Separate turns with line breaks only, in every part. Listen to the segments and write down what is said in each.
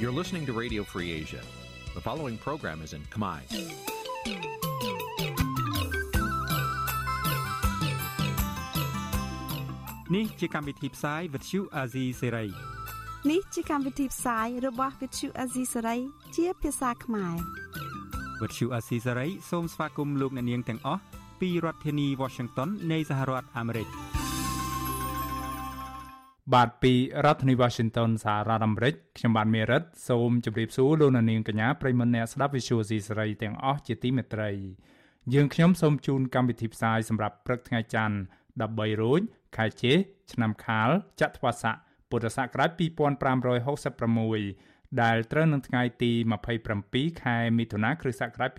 You're listening to Radio Free Asia. The following program is in Khmer.
នេះជាកម្មវិធីផ្សាយ Vuthu Azizi Serai
នេះជាកម្មវិធីផ្សាយរបស់ Vuthu Azizi Serai ជាភាសាខ្មែរ
Vuthu Azizi Serai សូមស្វាគមន៍លោកអ្នកនាងទាំងអស់ពីរដ្ឋធានី Washington នៃសហរដ្ឋអាមេរិក
បាទពីរដ្ឋធានី Washington សហរដ្ឋអាមេរិកខ្ញុំបាទមេរិតសូមជម្រាបសួរលោកអ្នកនាងកញ្ញាប្រិមមអ្នកស្ដាប់ Visual C សេរីទាំងអស់ជាទីមេត្រីយើងខ្ញុំសូមជូនកម្មវិធីផ្សាយសម្រាប់ព្រឹកថ្ងៃច័ន្ទ13រោចខែជេឆ្នាំខាលចត្វាស័កពុទ្ធសករាជ2566ដែលត្រូវនឹងថ្ងៃទី27ខែមិថុនាគ្រិស្តសករាជ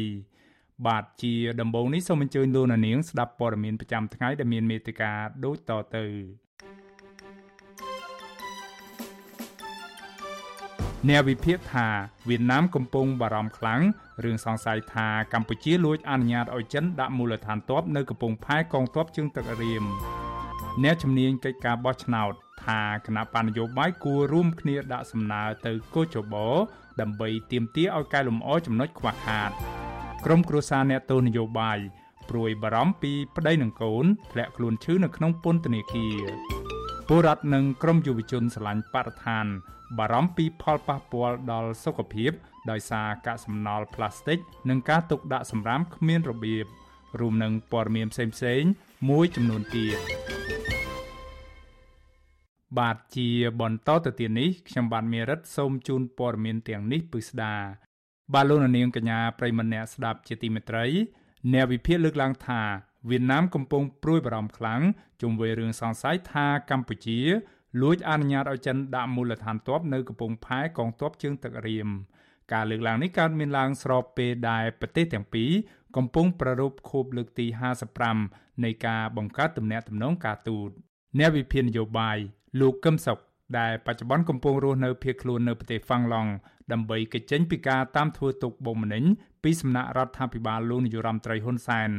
2022បាទជាដំបូងនេះសូមអញ្ជើញលោកអ្នកនាងស្ដាប់ព័ត៌មានប្រចាំថ្ងៃដែលមានមេត្តាដូចតទៅ អ្នកវិភាគថាវៀតណាមកំពុងបារម្ភខ្លាំងរឿងសង្ស័យថាកម្ពុជាលួចអនុញ្ញាតឲ្យចិនដាក់មូលដ្ឋានទ័ពនៅកំពង់ផែកងទ័ពជើងទឹករៀមអ្នកជំនាញកិច្ចការបោះឆ្នោតថាគណៈបញ្ញយោបាយគួររួមគ្នាដាក់សំណើទៅកោជបដើម្បីទាមទារឲ្យកែលម្អចំណុចខ្វះខាតក្រមគ្រួសារអ្នកទោសនយោបាយព្រួយបារម្ភពីប្តីនិងកូនធ្លាក់ខ្លួនឈឺនៅក្នុងពន្ធនាគារ ពលរដ្ឋនិងក្រមយុវជនស្រឡាញ់បរិស្ថាន បារម្ភពីផលប៉ះពាល់ដល់សុខភាព ដោយសារកាកសំណល់ផ្លាស្ទិក និងការទុកដាក់សម្រាមគ្មានរបៀបរួមនឹងព័ត៌មានផ្សេងៗមួយចំនួនទៀតបាទជាបន្តទៅទៀតនេះខ្ញុំបាទមេរិតសូមជូនព័ត៌មានទាំងនេះពិស្ដាបាទលោកនាងកញ្ញាប្រិមម្នាក់ស្ដាប់ជាទីមេត្រីអ្នកវិភាគលើកឡើងថា វៀតណាមកំពុងព្រួយបារម្ភខ្លាំងជុំវិញរឿងសង្ស័យថាកម្ពុជាលួចអនុញ្ញាតឲ្យចិនដាក់មូលដ្ឋានទ័ពនៅកំពង់ផែកងទ័ពជើងទឹករៀមការលើកឡើងនេះកើតមានឡើងស្របពេលដែលប្រទេសទាំងពីរកំពុងប្រារព្ធខួបលើកទី55នៃការបង្កើតទំនាក់ទំនងការទូតអ្នកវិភាគនយោបាយលោកកឹមសុខដែលបច្ចុប្បន្នកំពុងរស់នៅភៀសខ្លួននៅប្រទេសហ្វាំងឡង់ដើម្បីកិច្ចចេញពីការតាមធ្វើទុកបុកម្នេញពីសំណាក់រដ្ឋាភិបាលលោកនាយរដ្ឋមន្ត្រីហ៊ុនសែន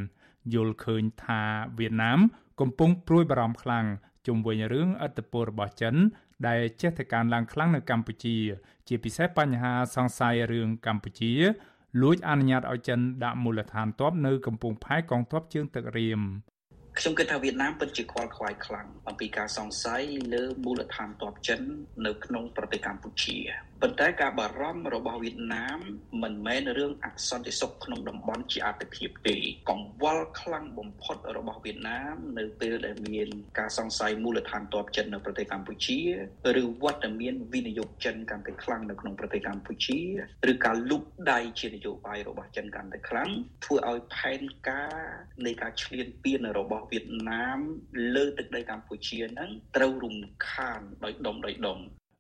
យល់ឃើញថាវៀតណាម កំពុងព្រួយបារម្ភខ្លាំងជុំវិញរឿងអត្តពលរបស់ចិន ដែលចេះតែកើនឡើងខ្លាំងនៅកម្ពុជា ជាពិសេសបញ្ហាសង្ស័យរឿងកម្ពុជាលួចអនុញ្ញាតឲ្យចិនដាក់មូលដ្ឋានទ័ពនៅកំពង់ផែកងទ័ពជើងទឹករៀម
ខ្ញុំគិតថាវៀតណាមពិតជាខ្វល់ខ្វាយខ្លាំងអំពីការសង្ស័យលើមូលដ្ឋានទ័ពចិន នៅក្នុងប្រទេសកម្ពុជា ប៉ុន្តែការបារម្ភរបស់វៀតណាមមិនមែនរឿងអសន្តិសុខក្នុងតំបន់ជាអតិភិបទេកង្វល់ខ្លាំងបំផុតរបស់វៀតណាមនៅពេលដែលមានការសង្ស័យមូលដ្ឋានទ័ពចិននៅប្រទេសកម្ពុជាឬវត្តមានវិនិយោគចិនកាន់តែខ្លាំងនៅក្នុងប្រទេសកម្ពុជាឬការលុបដៃជានយោបាយរបស់ចិនកាន់តែខ្លាំងធ្វើឲ្យផែនការនៃការឈ្លានពានរបស់វៀតណាមលើទឹកដីកម្ពុជាហ្នឹងត្រូវរំខានដោយដុំដោយដុំ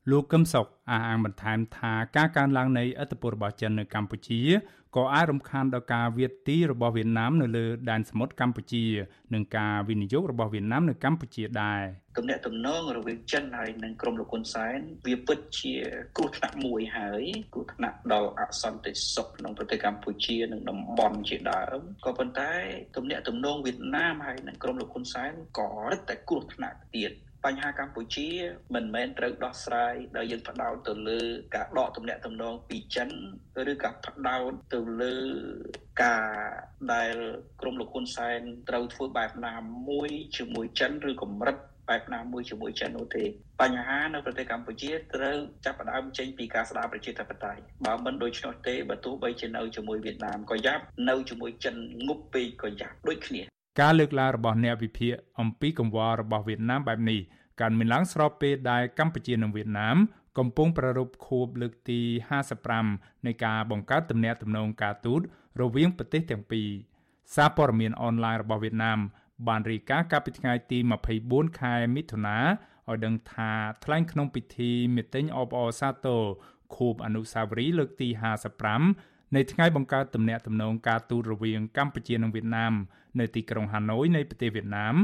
លោកកឹមសុខអះអាងបន្ថែមថាការកើនឡើងនៃឥទ្ធិពលរបស់ចិននៅកម្ពុជាក៏អាចរំខានដល់ការវាយទីរបស់វៀតណាមនៅលើដែនសមុទ្រកម្ពុជានិងការវិនិយោគរបស់វៀតណាមនៅកម្ពុជាដែរ
ទំនាក់ទំនងរវាងចិនហើយនិងក្រមលោកហ៊ុនសែនវាពិតជាគ្រោះថ្នាក់មួយហើយគ្រោះថ្នាក់ដល់អសន្តិសុខក្នុងប្រទេសកម្ពុជានិងតំបន់ជាដើមក៏ប៉ុន្តែទំនាក់ទំនងវៀតណាមហើយនិងក្រមលោកហ៊ុនសែនក៏រឹតតែគ្រោះថ្នាក់ទៀត បញ្ហាកម្ពុជា មិនមែនត្រូវដោះស្រាយដោយយើងផ្ដោតទៅលើ ការដកទំនាក់ទំនងពីចិនឬការផ្ដោតទៅលើការដែលក្រមលោកហ៊ុនសែនត្រូវធ្វើបែបណាមួយជាមួយចិនឬកម្រិតបែបណាមួយជាមួយចិននោះទេបញ្ហានៅប្រទេសកម្ពុជាត្រូវចាប់ផ្ដើមចេញពីការស្ដារប្រជាធិបតេយ្យបើមិនដូច្នោះទេបើទោះបីជានៅជាមួយវៀតណាមក៏យ៉ាប់នៅជាមួយចិនងប់ពេកក៏យ៉ាប់ដូចគ្នា
ការលើកឡើងរបស់អ្នកវិភាគអំពីកង្វល់របស់វៀតណាមបែបនេះកើតមានឡើងស្របពេលដែលកម្ពុជានិងវៀតណាមកំពុងប្រារព្ធខួបលើកទី55នៃការបង្កើតទំនាក់ទំនងការទូតរវាងប្រទេសទាំងពីរសារព័ត៌មានអនឡាញរបស់វៀតណាមបានរាយការណ៍កាលពីថ្ងៃទី24ខែមិថុនាឲ្យដឹងថាថ្លែងក្នុងពិធីមេត្តាញអបអរសាទរខួបអនុស្សាវរីយ៍លើកទី55 នៃថ្ងៃបង្កើតទំនាក់ទំនងការទូតរវាងកម្ពុជានិងវៀតណាមនៅទីក្រុងហាណូយនៃប្រទេសវៀតណាម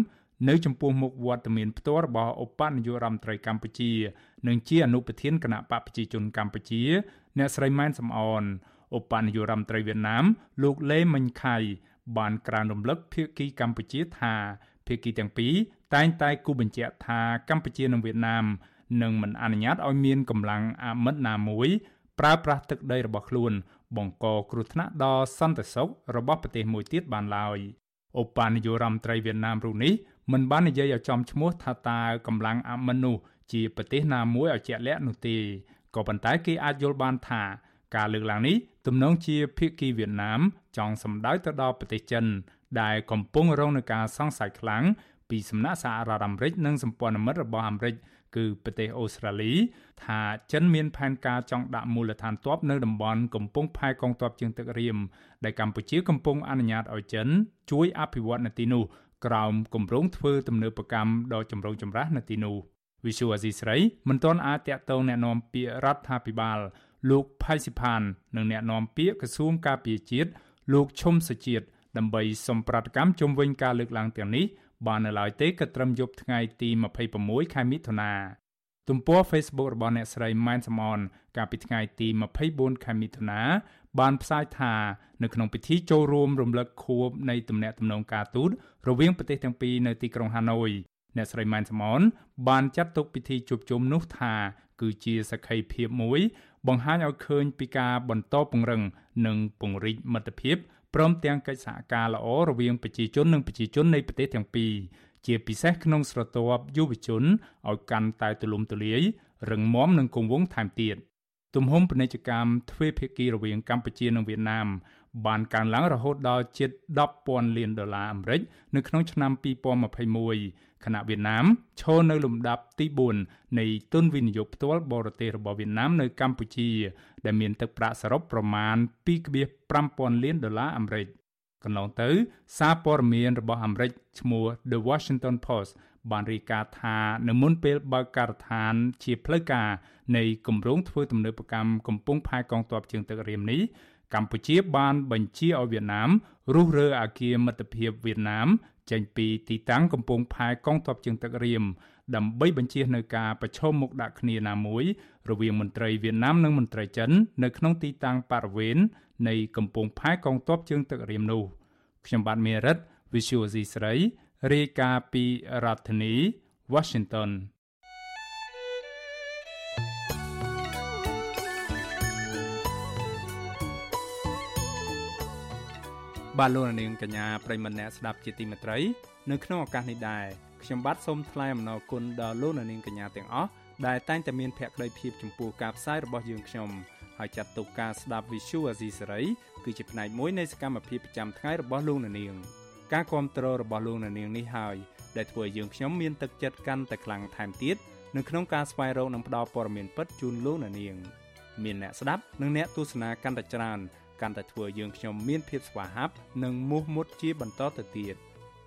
នៅចំពោះមុខវត្តមានផ្ទាល់របស់ឧបនាយករដ្ឋមន្ត្រីកម្ពុជា និងជាអនុប្រធានគណៈបកប្រជាជនកម្ពុជា អ្នកស្រីម៉ែនសំអនឧបនាយករដ្ឋមន្ត្រីវៀតណាម លោកលេមិញខៃបានក្រើនរំលឹកភាគីកម្ពុជាថាភាគីទាំងពីរតែងតែគូបញ្ជាក់ថាកម្ពុជានិងវៀតណាមនិងមិនអនុញ្ញាតឲ្យមានកម្លាំងអាមិតណាមួយប្រើប្រាស់ទឹកដីរបស់ខ្លួន បង្កគ្រោះថ្នាក់ដល់សន្តិសុខរបស់ប្រទេសមួយទៀតបានឡើយឧបនាយករដ្ឋមន្ត្រីវៀតណាមរូបនេះមិនបាននិយាយឲ្យចំឈ្មោះថាតើកម្លាំងអាមិននោះជាប្រទេសណាមួយឲ្យជាក់លាក់នោះទេក៏ប៉ុន្តែគេអាចយល់បានថាការលើកឡើងនេះទំនងជាភាគីវៀតណាមចង់សម្ដៅទៅដល់ប្រទេសចិនដែលកំពុងរងនឹងការសង្ស័យខ្លាំង ពីសំណាក់សហរដ្ឋអាមេរិកនិងសម្ព័ន្ធមិត្តរបស់អាមេរិកគឺប្រទេសអូស្ត្រាលីថាចិនមានផែនការចង់ដាក់មូលដ្ឋានទ័ពនៅតំបន់កំពង់ផែកងទ័ពជើងទឹករៀមដែលកម្ពុជាកំពុងអនុញ្ញាតឲ្យចិនជួយអភិវឌ្ឍនៅទីនោះក្រោមគម្រោងធ្វើទំនើបកម្មដ៏ចម្រូងចម្រាសនៅទីនោះវិសុវអាស៊ីស្រីមិនទាន់អាចតាក់ទងแนะនាំពាក្យរដ្ឋាភិបាលលោកផៃស៊ីផាននិងអ្នកនាំពាក្យក្រសួងការពារជាតិលោកឈុំសុជាតិដើម្បីសំប្រតិកម្មជុំវិញការលើកឡើងទាំងនេះ បាននៅឡើយទេក៏ត្រឹមយប់ថ្ងៃទី26ខែមិថុនាទំព័រ Facebook របស់អ្នកស្រីម៉ែនសំអនកាលពីថ្ងៃទី24ខែមិថុនាបានផ្សាយថានៅក្នុងពិធីចូលរួមរំលឹកខួបនៃទំនាក់ទំនងការទូតរវាងប្រទេសទាំងពីរនៅទីក្រុងហាណូយអ្នកស្រីម៉ែនសំអនបានចាត់ទុកពិធីជួបជុំនោះថាគឺជាសក្ខីភាពមួយ បង្ហាញឲ្យឃើញពីការបន្តពង្រឹងនិងពង្រីកមិត្តភាព ព្រមទាំងកិច្ចសហការល្អរវាងប្រជាជននិងប្រជាជននៃប្រទេសទាំងពីរជាពិសេសក្នុងស្រទាប់យុវជនឲ្យកាន់តែទូលំទូលាយរឹងមាំនិងគង់វង្សថែមទៀតទំហំពាណិជ្ជកម្មទ្វេភាគីរវាងកម្ពុជានិងវៀតណាមបានកើនឡើងរហូតដល់ជិត10,000លានដុល្លារអាមេរិកនៅក្នុងឆ្នាំ2021ខណៈវៀតណាមឈរនៅលំដាប់ទី4នៃទុនវិនិយោគផ្ទាល់បរទេសរបស់វៀតណាមនៅកម្ពុជា ដែលមានទឹកប្រាក់សរុបប្រមាណ2.5000លានដុល្លារអាមេរិកកន្លងទៅ សារព័ត៌មានរបស់អាមេរិកឈ្មោះ The Washington Post បានរាយការណ៍ថានៅមុនពេលបើកការដ្ឋានជាផ្លូវការនៃគម្រោងធ្វើទំនើបកម្មកំពង់ផែកងទ័ពជើងទឹករៀមនេះកម្ពុជាបានបញ្ជាឲ្យវៀតណាមរុះរើអាគារមិត្តភាពវៀតណាមចេញពីទីតាំងកំពង់ផែកងទ័ពជើងទឹករៀម ដើម្បីបញ្ជានៅការប្រឈមមុខដាក់គ្នាណាមួយរវាងមន្ត្រីវៀតណាមនិងមន្ត្រីចិននៅក្នុងទីតាំងបរិវេណនៃកំពង់ផែកងទ័ពជើងទឹករៀមនោះខ្ញុំបាទមេរិត Visual C ស្រីរាយការណ៍ពីរដ្ឋធានី Washington បាទលោកនាងកញ្ញាប្រិមម្នាក់ស្ដាប់ជាទីមេត្រី នៅក្នុងឱកាសនេះដែរ ខ្ញុំបាទសូមថ្លែងអំណរគុណដល់លោកនាងកញ្ញាទាំងអស់ដែលតែងតែមានភក្ដីភាពចំពោះការផ្សាយរបស់យើងខ្ញុំហើយចាត់ទុកការស្ដាប់ Visual Asia សេរីគឺជាផ្នែកមួយនៃសកម្មភាពប្រចាំថ្ងៃរបស់លោកនាងការគ្រប់គ្រងរបស់លោកនាងនេះហើយដែលធ្វើឲ្យយើងខ្ញុំមានទឹកចិត្តកាន់តែខ្លាំងថែមទៀតនៅក្នុងការស្វែងរកនិងផ្តល់ព័ត៌មានពិតជូនលោកនាងមានអ្នកស្ដាប់និងអ្នកទស្សនាកាន់តែច្រើនកាន់តែធ្វើយើងខ្ញុំមានភាពស្វាហាប់និងមោះមុតជាបន្តទៅទៀត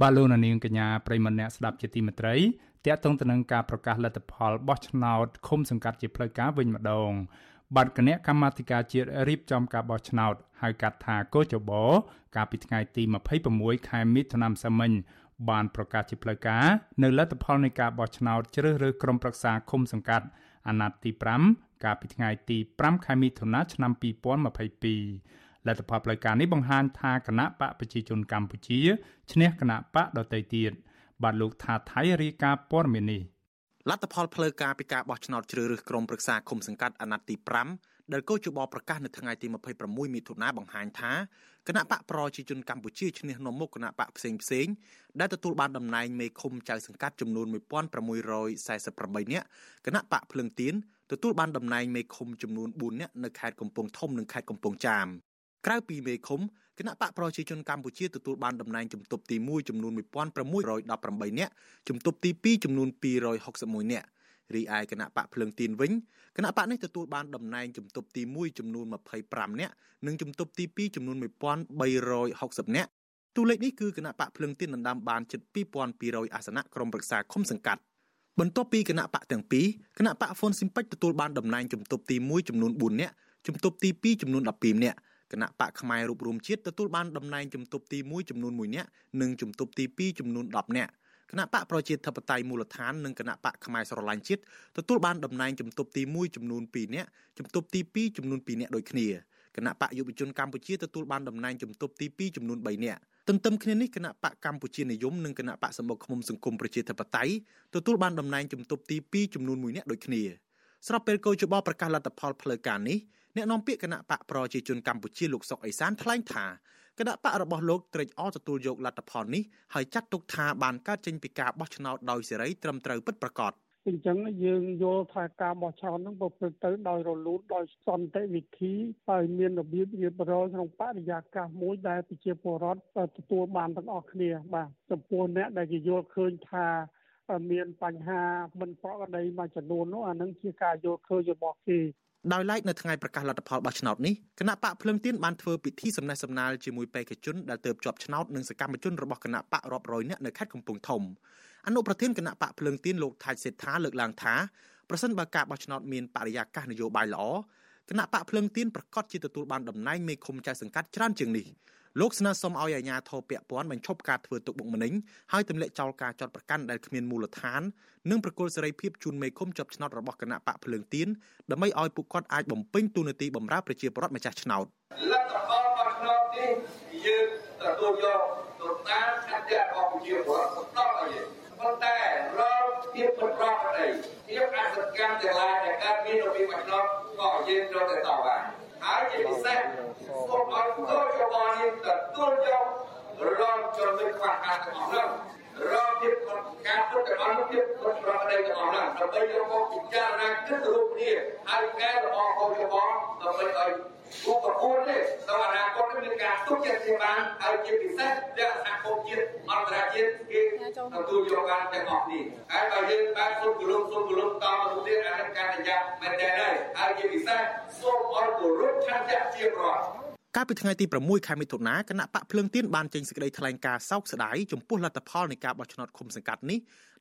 បាទលោកនាងកញ្ញាប្រិមម្នាក់ស្ដាប់ជាទីមេត្រីតាក់ទងទៅនឹងការប្រកាសលទ្ធផលបោះឆ្នោតឃុំសង្កាត់ជាផ្លូវការវិញម្ដងបាទគណៈកម្មាធិការជាតិរៀបចំការបោះឆ្នោតហៅកាត់ថាកោចបកាលពីថ្ងៃទី26ខែមិថុនាឆ្នាំមិញបានប្រកាសជាផ្លូវការនៅលទ្ធផលនៃការបោះឆ្នោតជ្រើសរើសក្រុមប្រឹក្សាឃុំសង្កាត់អាណត្តិទី5កាលពីថ្ងៃទី5ខែមិថុនាឆ្នាំ2022 លទ្ធផលផ្លូវការនេះបង្ហាញថាគណៈបកប្រជាជនកម្ពុជាឈ្នះគណៈបកដទៃទៀតបាទលោកថាថៃរាយការណ៍ព័ត៌មាននេះ
លទ្ធផលផ្លូវការពីការបោះឆ្នោតជ្រើសរើសក្រុមប្រឹក្សាឃុំសង្កាត់អាណត្តិទី5ដែលកោជបប្រកាសនៅថ្ងៃទី26មិថុនាបង្ហាញថាគណៈបកប្រជាជនកម្ពុជាឈ្នះនាំមុខគណៈបកផ្សេងផ្សេងដែលទទួលបានតំណែងមេឃុំចៅសង្កាត់ចំនួន1648នាក់គណៈបកភ្លឹងទៀនទទួលបានតំណែងមេឃុំចំនួន4នាក់នៅខេត្តកំពង់ធំនិងខេត្តកំពង់ចាម ក្រៅពីមេឃុំគណៈបកប្រជាជនកម្ពុជាទទួលបានតំណែងជំទប់ទី1ចំនួន1618នាក់ជំទប់ទី2ចំនួន261នាក់រីឯគណៈបកភ្លើងទៀនវិញគណៈបកនេះទទួលបានតំណែងជំទប់ទី1ចំនួន25នាក់និងជំទប់ទី2ចំនួន1360នាក់តួលេខនេះគឺគណៈបកភ្លឹងទៀនដណ្ដើមបានជិត2200អាសនៈក្រុមប្រឹក្សាឃុំសង្កាត់បន្ទាប់ពីគណៈបកទាំងពីរគណៈបកហ្វុនស៊ីមពេចទទួលបានតំណែងជំទប់ទី1ចំនួន4នាក់ជំទប់ទី2ចំនួន12នាក់ គណៈបកផ្នែករូបរួមជាតិទទួលបានតំណែងជំទប់ទី1ចំនួន1នាក់និងជំទប់ទី2ចំនួន10នាក់គណៈបកប្រជាធិបតេយ្យមូលដ្ឋាននិងគណៈបកខ្មែរស្រឡាញ់ជាតិទទួលបានតំណែងជំទប់ទី1ចំនួន2នាក់ជំទប់ទី2ចំនួន2នាក់ដូចគ្នាគណៈបកយុវជនកម្ពុជាទទួលបានតំណែងជំទប់ទី2ចំនួន3នាក់ទន្ទឹមគ្នានេះគណៈបកកម្ពុជានិយមនិងគណៈបកសម្បុកឃុំសង្គមប្រជាធិបតេយ្យទទួលបានតំណែងជំទប់ទី2ចំនួន1នាក់ដូចគ្នាស្របពេលកោជបប្រកាសលទ្ធផលផ្លូវការនេះ អ្នកនាំពាក្យគណៈបកប្រជាជនកម្ពុជាលោកសុកអេសានថ្លែងថាគណៈបករបស់លោកត្រេកអរទទួលយកលទ្ធផលនេះហើយចាត់ទុកថាបានកើតចេញពីការបោះឆ្នោតដោយសេរីត្រឹមត្រូវពិតប្រាកដ
អញ្ចឹងយើងយល់ថាការបោះឆ្នោតហ្នឹងប្រព្រឹត្តទៅដោយរលូនដោយសន្តិវិធីហើយមានរបៀបរៀបរយក្នុងបរិយាកាសមួយដែលប្រជាពលរដ្ឋទទួលបានទាំងអស់គ្នាបាទចំពោះអ្នកដែលគេយល់ឃើញថាមានបញ្ហាមិនប្រក្រតីមួយចំនួននោះអានឹងជាការយល់ឃើញរបស់គេ
ដោយឡែកនៅថ្ងៃប្រកាសលទ្ធផលបោះឆ្នោតនេះគណៈបកភ្លឹងទៀនបានធ្វើពិធីសំណេះសំណាលជាមួយបេក្ខជនដែលទើបជាប់ឆ្នោតនិងសកម្មជនរបស់គណៈបករាប់រយនាក់នៅខេត្តកំពង់ធំអនុប្រធានគណៈបកភ្លឹងទៀនលោកថាច់សេដ្ឋាលើកឡើងថាប្រសិនបើការបោះឆ្នោតមានបរិយាកាសនយោបាយល្អគណៈបកភ្លឹងទៀនប្រកាសជាទទួលបានតំណែងមេឃុំចៅសង្កាត់ច្រើនជាងនេះ លោកស្នើសុំឲ្យអាជ្ញាធរពាក់ព័ន្ធបញ្ឈប់ការធ្វើទុកបុកម្នេញហើយទម្លាក់ចោលការចាត់ប្រកាន់ដែលគ្មានមូលដ្ឋាននិងប្រគល់សេរីភាពជូនមេឃុំជាប់ឆ្នោតរបស់គណៈបកភ្លើងទៀនដើម្បីឲ្យពួកគាត់អាចបំពេញតួនាទីបម្រើប្រជាពលរដ្ឋម្ចាស់ឆ្នោត
លទ្ធផលរបស់ឆ្នោតនេះយើងទទួលយកទៅតាមឆន្ទៈរបស់ប្រជាពលរដ្ឋបន្តឲ្យយើងប៉ុន្តែរងភាពមិនប្រក្រតីភាពអសកម្មទាំងឡាយដែលកើតមាននៅពីបោះឆ្នោតក៏យើងត្រូវតែតបបាន ហើយជាពិសេសសូមឲ្យគោលយោបល់នេះទទួលយករងចំណុចខ្វះខាតទាំងអស់នោះ រកភាពការពុតទាំងអស់នោះភាពពុតប្រកបទាំងអស់នោះដើម្បីយកមកពិចារណាគិតរូបគ្នាហើយកែលម្អគោលយោបល់ដើម្បីឲ្យគូប្រគល់នេះដល់អនាគតមានការទុកចិត្តជាបានហើយជាពិសេសដែលសហគមន៍ជាតិអន្តរជាតិគេទទួលយកបានទាំងអស់នេះហើយបើយើងបានសុំគោរពសុំគោរពតទៅទៀតអានឹងការប្រយ័ត្នមែនទេហើយហើយជាពិសេសសូមឲ្យគោរពឆន្ទៈជាប្រវត្តិ
កាលពីថ្ងៃទី6ខែមិថុនាគណៈបកភ្លើងទៀនបានចេញសេចក្តីថ្លែងការណ៍សោកស្ដាយចំពោះលទ្ធផលនៃការបោះឆ្នោតឃុំសង្កាត់នេះ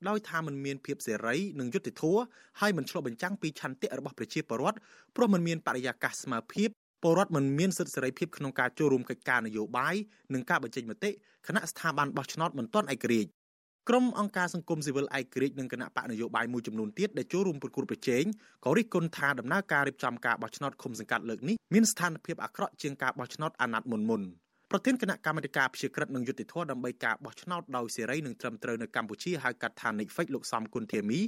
ដោយថាมันមានភាពសេរីនិងយុត្តិធម៌ហើយមិនឆ្លុះបញ្ចាំងពីឆន្ទៈរបស់ប្រជាពលរដ្ឋព្រោះมันមានបរិយាកាសស្មើភាពពលរដ្ឋមិនមានសិទ្ធិសេរីភាពក្នុងការចូលរួមកិច្ចការនយោបាយនិងការបញ្ចេញមតិគណៈស្ថាប័នបោះឆ្នោតមិនទាន់ឯករាជ្យ ក្រុមអង្គការសង្គមស៊ីវិលឯករាជ្យនិងគណៈបកនយោបាយមួយចំនួនទៀតដែលចូលរួមប្រគល់ប្រជែងក៏រិះគន់ថាដំណើរការរៀបចំការបោះឆ្នោតឃុំសង្កាត់លើកនេះមានស្ថានភាពអាក្រក់ជាងការបោះឆ្នោតអាណត្តិមុនមុនប្រធានគណៈកម្មាធិការព្យាក្រឹតនិងយុតិធធដើម្បីការបោះឆ្នោតដោយសេរីនិងត្រឹមត្រូវនៅកម្ពុជាហៅកាត់ថា NICFIC លោកសំគុណធាមី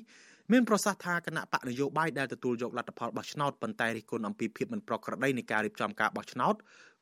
មានប្រសាសន៍ថាគណៈបកនយោបាយដែលទទួលយកលទ្ធផលបោះឆ្នោតប៉ុន្តែរិះគន់អំពីភាពមិនប្រក្រតីនៃការរៀបចំការបោះឆ្នោត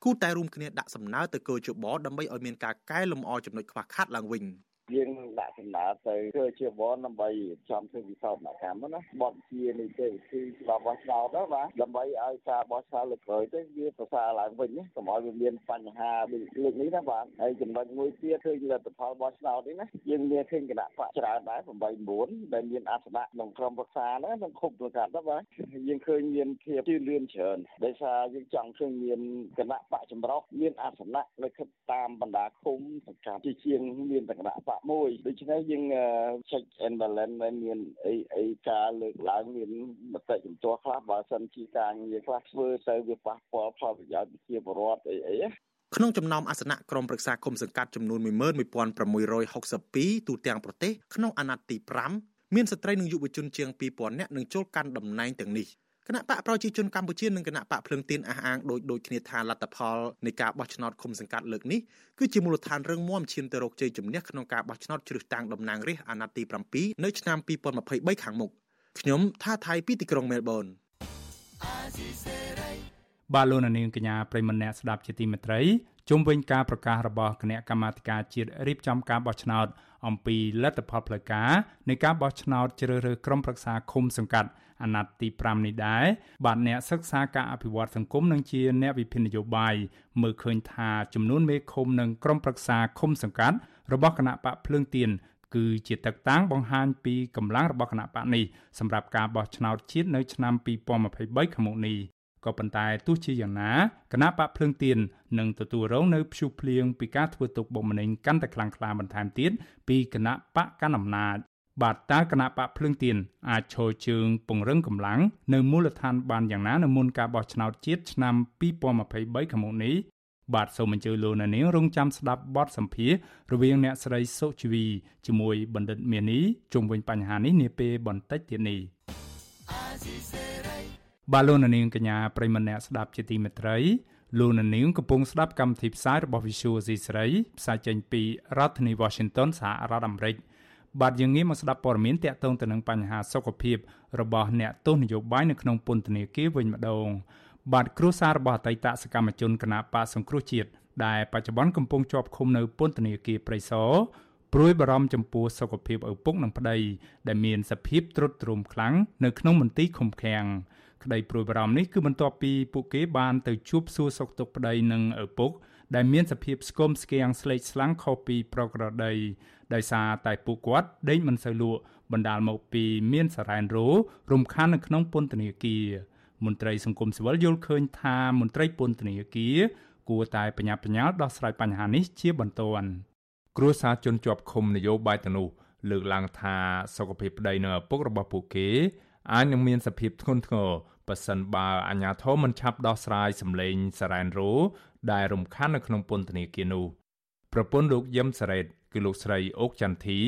គូតែរួមគ្នាដាក់សំណើទៅគោជបដើម្បីឲ្យមានការកែលម្អចំណុចខ្វះខាតឡើងវិញ។
យើងនឹងដាក់សំណើទៅធ្វើជាបនដើម្បីចំធ្វើវិសោធនកម្មណាបទជានីតិវិធីច្បាប់បោះឆ្នោតទៅបាទដើម្បីឲ្យការបោះឆ្នោតលើកក្រោយទៅវាប្រសើរឡើងវិញកុំឲ្យវាមានបញ្ហាលើកនេះណាបាទហើយចំណុចមួយទៀតគឺលទ្ធផលបោះឆ្នោតនេះណាយើងមានឃើញគណៈបកច្រើនដែរ8 9ដែលមានអាសនៈក្នុងក្រុមប្រឹក្សាណាក្នុងគុំប្រកាសទៅបាទយើងឃើញមានភាពជឿនលឿនច្រើនដោយសារយើងចង់ឃើញមានគណៈបកចម្រុះមានអាសនៈនៅតាមបណ្ដាឃុំសង្កាត់ជាជាងមានតែគណៈបកមួយដូច្នេះយើង check and balance មានអីអីការលើកឡើងមានមតិជំទាស់ខ្លះបើសិនជាការងារខ្លះធ្វើទៅវាប៉ះពាល់ផលប្រយោជន៍ប្រជាពលរដ្ឋអីអី
ក្នុងចំណោមអាសនៈក្រុមប្រឹក្សាគុំសង្កាត់ចំនួន11662ទូទាំងប្រទេសក្នុងអាណត្តិទី5មានស្ត្រីនិងយុវជនជាង2000នាក់នឹងចូលកាន់តំណែងទាំងនេះ។ គណៈបកប្រជាជនកម្ពុជានិងគណៈបកភ្លឹងទៀនអះអាងដូចដូចគ្នាថាលទ្ធផលនៃការបោះឆ្នោតឃុំសង្កាត់លើកនេះគឺជាមូលដ្ឋានរឹងមាំឈានទៅរកជ័យជំនះក្នុងការបោះឆ្នោតជ្រើសតាំងតំណាងរាស្ត្រអាណត្តិទី7នៅឆ្នាំ2023ខាងមុខខ្ញុំថាថៃពីទីក្រុងមែលប៊ន
បាទលោកនាងកញ្ញាប្រិមម្នាក់ស្ដាប់ជាទីមេត្រីជុំវិញការប្រកាសរបស់គណៈកម្មាធិការជាតិរៀបចំការបោះឆ្នោត អំពីលទ្ធផលផ្លូវការនៃការបោះឆ្នោតជ្រើសរើសក្រុមប្រឹក្សាឃុំសង្កាត់អាណត្តិទី5នេះដែរបាទអ្នកសិក្សាការអភិវឌ្ឍសង្គមនិងជាអ្នកវិភាគនយោបាយមើលឃើញថាចំនួនមេឃុំនិងក្រុមប្រឹក្សាឃុំសង្កាត់របស់គណៈបកភ្លើងទៀនគឺជាទឹកតាំងបង្ហាញពីកម្លាំងរបស់គណៈបកនេះសម្រាប់ការបោះឆ្នោតជាតិនៅឆ្នាំ2023ខាងមុខនេះ ក៏ប៉ុន្តែទោះជាយ៉ាងណាគណៈបកភ្លើងទៀននឹងទទួលរងនៅភ្ជុះភ្លៀងពីការធ្វើទុកបុកម្នេញកាន់តែខ្លាំងក្លាបន្ថែមទៀតពីគណៈបកកណ្ដាលអំណាចបាទតើគណៈបកភ្លើងទៀនអាចឈរជើងពង្រឹងកម្លាំងនៅមូលដ្ឋានបានយ៉ាងណានៅមុនការបោះឆ្នោតជាតិឆ្នាំ2023ខាងមុខនេះបាទសូមអញ្ជើញលោកអ្នកនាងរងចាំស្ដាប់បទសម្ភាសរវាងអ្នកស្រីសុជីវីជាមួយបណ្ឌិតមានីជុំវិញបញ្ហានេះនាពេលបន្តិចទៀតនេះ បាទលោកអ្នកនាងកញ្ញាប្រិមម្នាក់ស្ដាប់ជាទីមេត្រីលោកអ្នកនាងកំពុងស្ដាប់កម្មវិធីផ្សាយរបស់ Visual C ស្រីផ្សាយចេញពីរដ្ឋធានី Washington សហរដ្ឋអាមេរិកបាទយើងងាកមកស្ដាប់ព័ត៌មានទាក់ទងទៅនឹងបញ្ហាសុខភាពរបស់អ្នកទោសនយោបាយនៅក្នុងពន្ធនាគារវិញម្ដងបាទគ្រួសាររបស់អតីតសកម្មជនគណបកសង្គ្រោះជាតិដែលបច្ចុប្បន្នកំពុងជាប់ឃុំនៅពន្ធនាគារព្រៃសរព្រួយបារម្ភចំពោះសុខភាពឪពុកនិងប្តីដែលមានសភាពទ្រុឌទ្រោមខ្លាំងនៅក្នុងមន្ទីរឃុំឃាំង ក្តីព្រួយបារម្ភនេះគឺបន្ទាប់ពីពួកគេបានទៅជួបសួរសុខទុក្ខប្តីនិងឪពុកដែលមានសភាពស្គមស្គាំងស្លេកស្លាំងខុសពីប្រក្រតីដោយសារតែពួកគាត់ដេញមិនសូវលក់បណ្ដាលមកពីមានសារ៉ែនរោរំខាននៅក្នុងពន្ធនាគារមន្ត្រីសង្គមស៊ីវិលយល់ឃើញថាមន្ត្រីពន្ធនាគារគួរតែបញ្ញាបញ្ញាលដោះស្រាយបញ្ហានេះជាបន្ទាន់គ្រួសារជនជាប់ឃុំនយោបាយទៅនោះលើកឡើងថាសុខភាពប្តីនៅឪពុករបស់ពួកគេអាចនឹងមានសភាពធ្ងន់ធ្ងរ បើសិនបើអាជ្ញាធរមិនឆាប់ដោះស្រាយសម្លេងសារ៉ែនរ៉ូដែលរំខាននៅក្នុងពន្ធនាគារនោះប្រពន្ធលោកយឹមសារ៉េតគឺលោកស្រីអូកចន្ទធី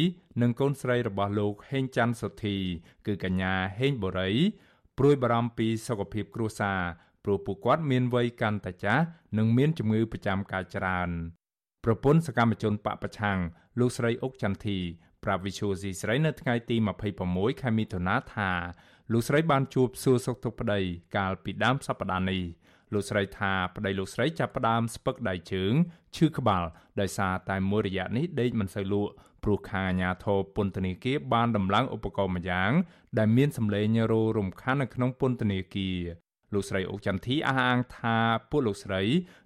និងកូនស្រីរបស់លោកហេងច័ន្ទសុធី គឺកញ្ញាហេងបូរីព្រួយបារម្ភពីសុខភាពគ្រួសារព្រោះពួកគាត់មានវ័យកាន់តែចាស់និងមានជំងឺប្រចាំកាយច្រើនប្រពន្ធសកម្មជនបពប្រឆាំងលោកស្រីអុកចន្ទធី ប្រាប់វិសុយស៊ីស្រីនៅថ្ងៃទី26ខែមិថុនាថាលោកស្រីបានជួបសួរសុខទុក្ខប្តីកាលពីដើមសប្តាហ៍នេះលោកស្រីថាប្តីលោកស្រីចាប់ផ្ដើមស្ពឹកដៃជើងឈឺក្បាលដោយសារតែមួយរយៈនេះដេកមិនសូវលក់ព្រោះខាងអាជ្ញាធរពន្ធនាគារបានដំឡើងឧបករណ៍មួយយ៉ាង ដែលមានសម្លេងរោរំខាននៅក្នុងពន្ធនាគារលោកស្រីអុកចន្ទធីអះអាងថាពួកលោកស្រី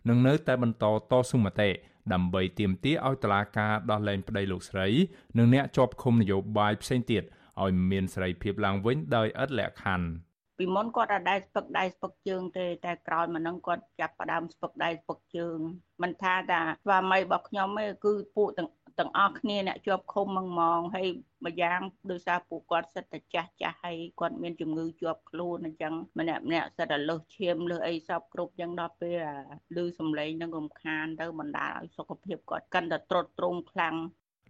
នឹងនៅតែបន្តតស៊ូមតិ ដើម្បីទាមទារឲ្យតុលាការដោះលែងប្តីលោកស្រី និងអ្នកជាប់ឃុំនយោបាយផ្សេងទៀតឲ្យមានសេរីភាពឡើងវិញដោយឥតលក្ខខណ្ឌ
ពីមុនគាត់អត់ដែរស្ពឹកដៃស្ពឹកជើងទេតែក្រោយមកនឹងគាត់ចាប់ផ្ដើមស្ពឹកដៃស្ពឹកជើងមិនថាតាស្វាមីរបស់ខ្ញុំទេគឺពួកទាំង ទាំងអស់គ្នាអ្នកជាប់ឃុំមកមកហើយម្យ៉ាងដោយសារពួកគាត់សិតតែចាស់ចាស់ហើយគាត់មានជំងឺជាប់ខ្លួនអញ្ចឹងម្នាក់ម្នាក់សិតតែលើសឈាមលើសអីសពគ្រប់អញ្ចឹងដល់ពេលឮសំឡេងនឹងរំខានទៅបណ្ដាលឲ្យសុខភាពគាត់កាន់តែទ្រុឌទ្រោមខ្លាំង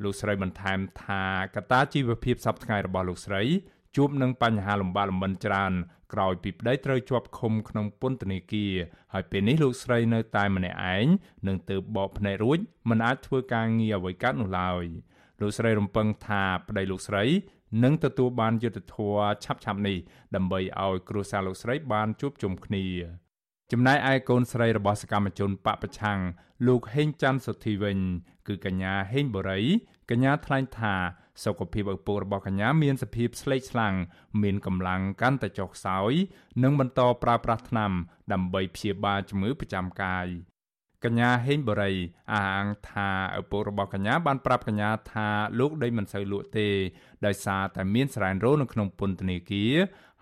លោកស្រីបន្ថែមថាកត្តាជីវភាពសពថ្ងៃរបស់លោកស្រីជួបនឹងបញ្ហាលំបាកលំបិនច្រើន ក្រោយពីប្តីត្រូវជាប់ឃុំក្នុងពន្ធនាគារហើយពេលនេះលោកស្រីនៅតែម្នាក់ឯងនឹងទៅបកភ្នែករួចមិនអាចធ្វើការងារអ្វីកើតនោះឡើយលោកស្រីរំពឹងថាប្តីលោកស្រីនឹងទទួលបានយុត្តិធម៌ឆាប់ៗនេះដើម្បីឲ្យគ្រួសារលោកស្រីបានជួបជុំគ្នាចំណែកឯកូនស្រីរបស់សកម្មជនបពប្រឆាំងលោកហេងច័ន្ទសុធីវិញគឺកញ្ញាហេងបូរី កញ្ញាថ្លែងថាសុខភាពឪពុករបស់កញ្ញាមានសភាពស្លេកស្លាំងមានកម្លាំងកាន់តែចុះខ្សោយ និងបន្តប្រើប្រាស់ថ្នាំដើម្បីព្យាបាលជំងឺប្រចាំកាយកញ្ញាហេងបរិយអះអាងថាឪពុករបស់កញ្ញាបានប្រាប់កញ្ញាថាលោកដេញមិនសូវលក់ទេដោយសារតែមានសរ៉ែនរោនៅក្នុងពន្ធនាគារ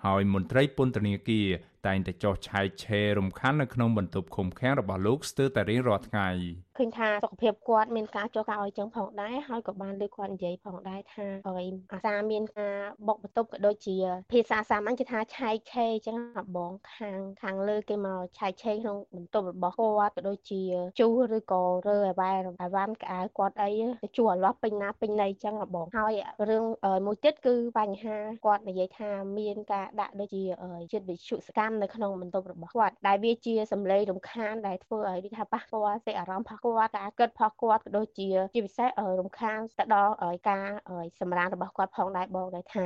ហើយមន្ត្រីពន្ធនាគារតែងតែចោះឆែកឆេររំខាននៅក្នុងបន្ទប់ឃុំឃាំងរបស់លោកស្ទើរតែរៀងរាល់ថ្ងៃ
ឃើញថាសុខភាពគាត់មានការចុះការអោយចឹងផងដែរហើយក៏បានលើកគាត់និយាយផងដែរថាឲ្យអាសាមានការបុកបន្ទប់ក៏ដូចជាភាសាសាមញ្ញគេថាឆែកឆេរចឹងបងខាងខាងលើគេមកឆែកឆេរក្នុងបន្ទប់របស់គាត់ក៏ដូចជាជូរឬក៏រើអីវ៉ែអីវ៉ាន់ក្អៅគាត់អីទៅជួអាលាស់ពេញណាពេញណីចឹងបងហើយរឿងមួយទៀតគឺបញ្ហាគាត់និយាយថាមានការដាក់ដូចជាជាតិវិទ្យុសកម្មនៅក្នុងបន្ទប់របស់គាត់ដែលវាជាសម្លេងរំខានដែលធ្វើឲ្យដូចថាប៉ះពាល់សេចអារម្មណ៍របស់គាត់ការគិតរបស់គាត់ក៏ដូចជាជាពិសេសរំខានទៅដល់ការសម្រានរបស់គាត់ផងដែរបងដែលថា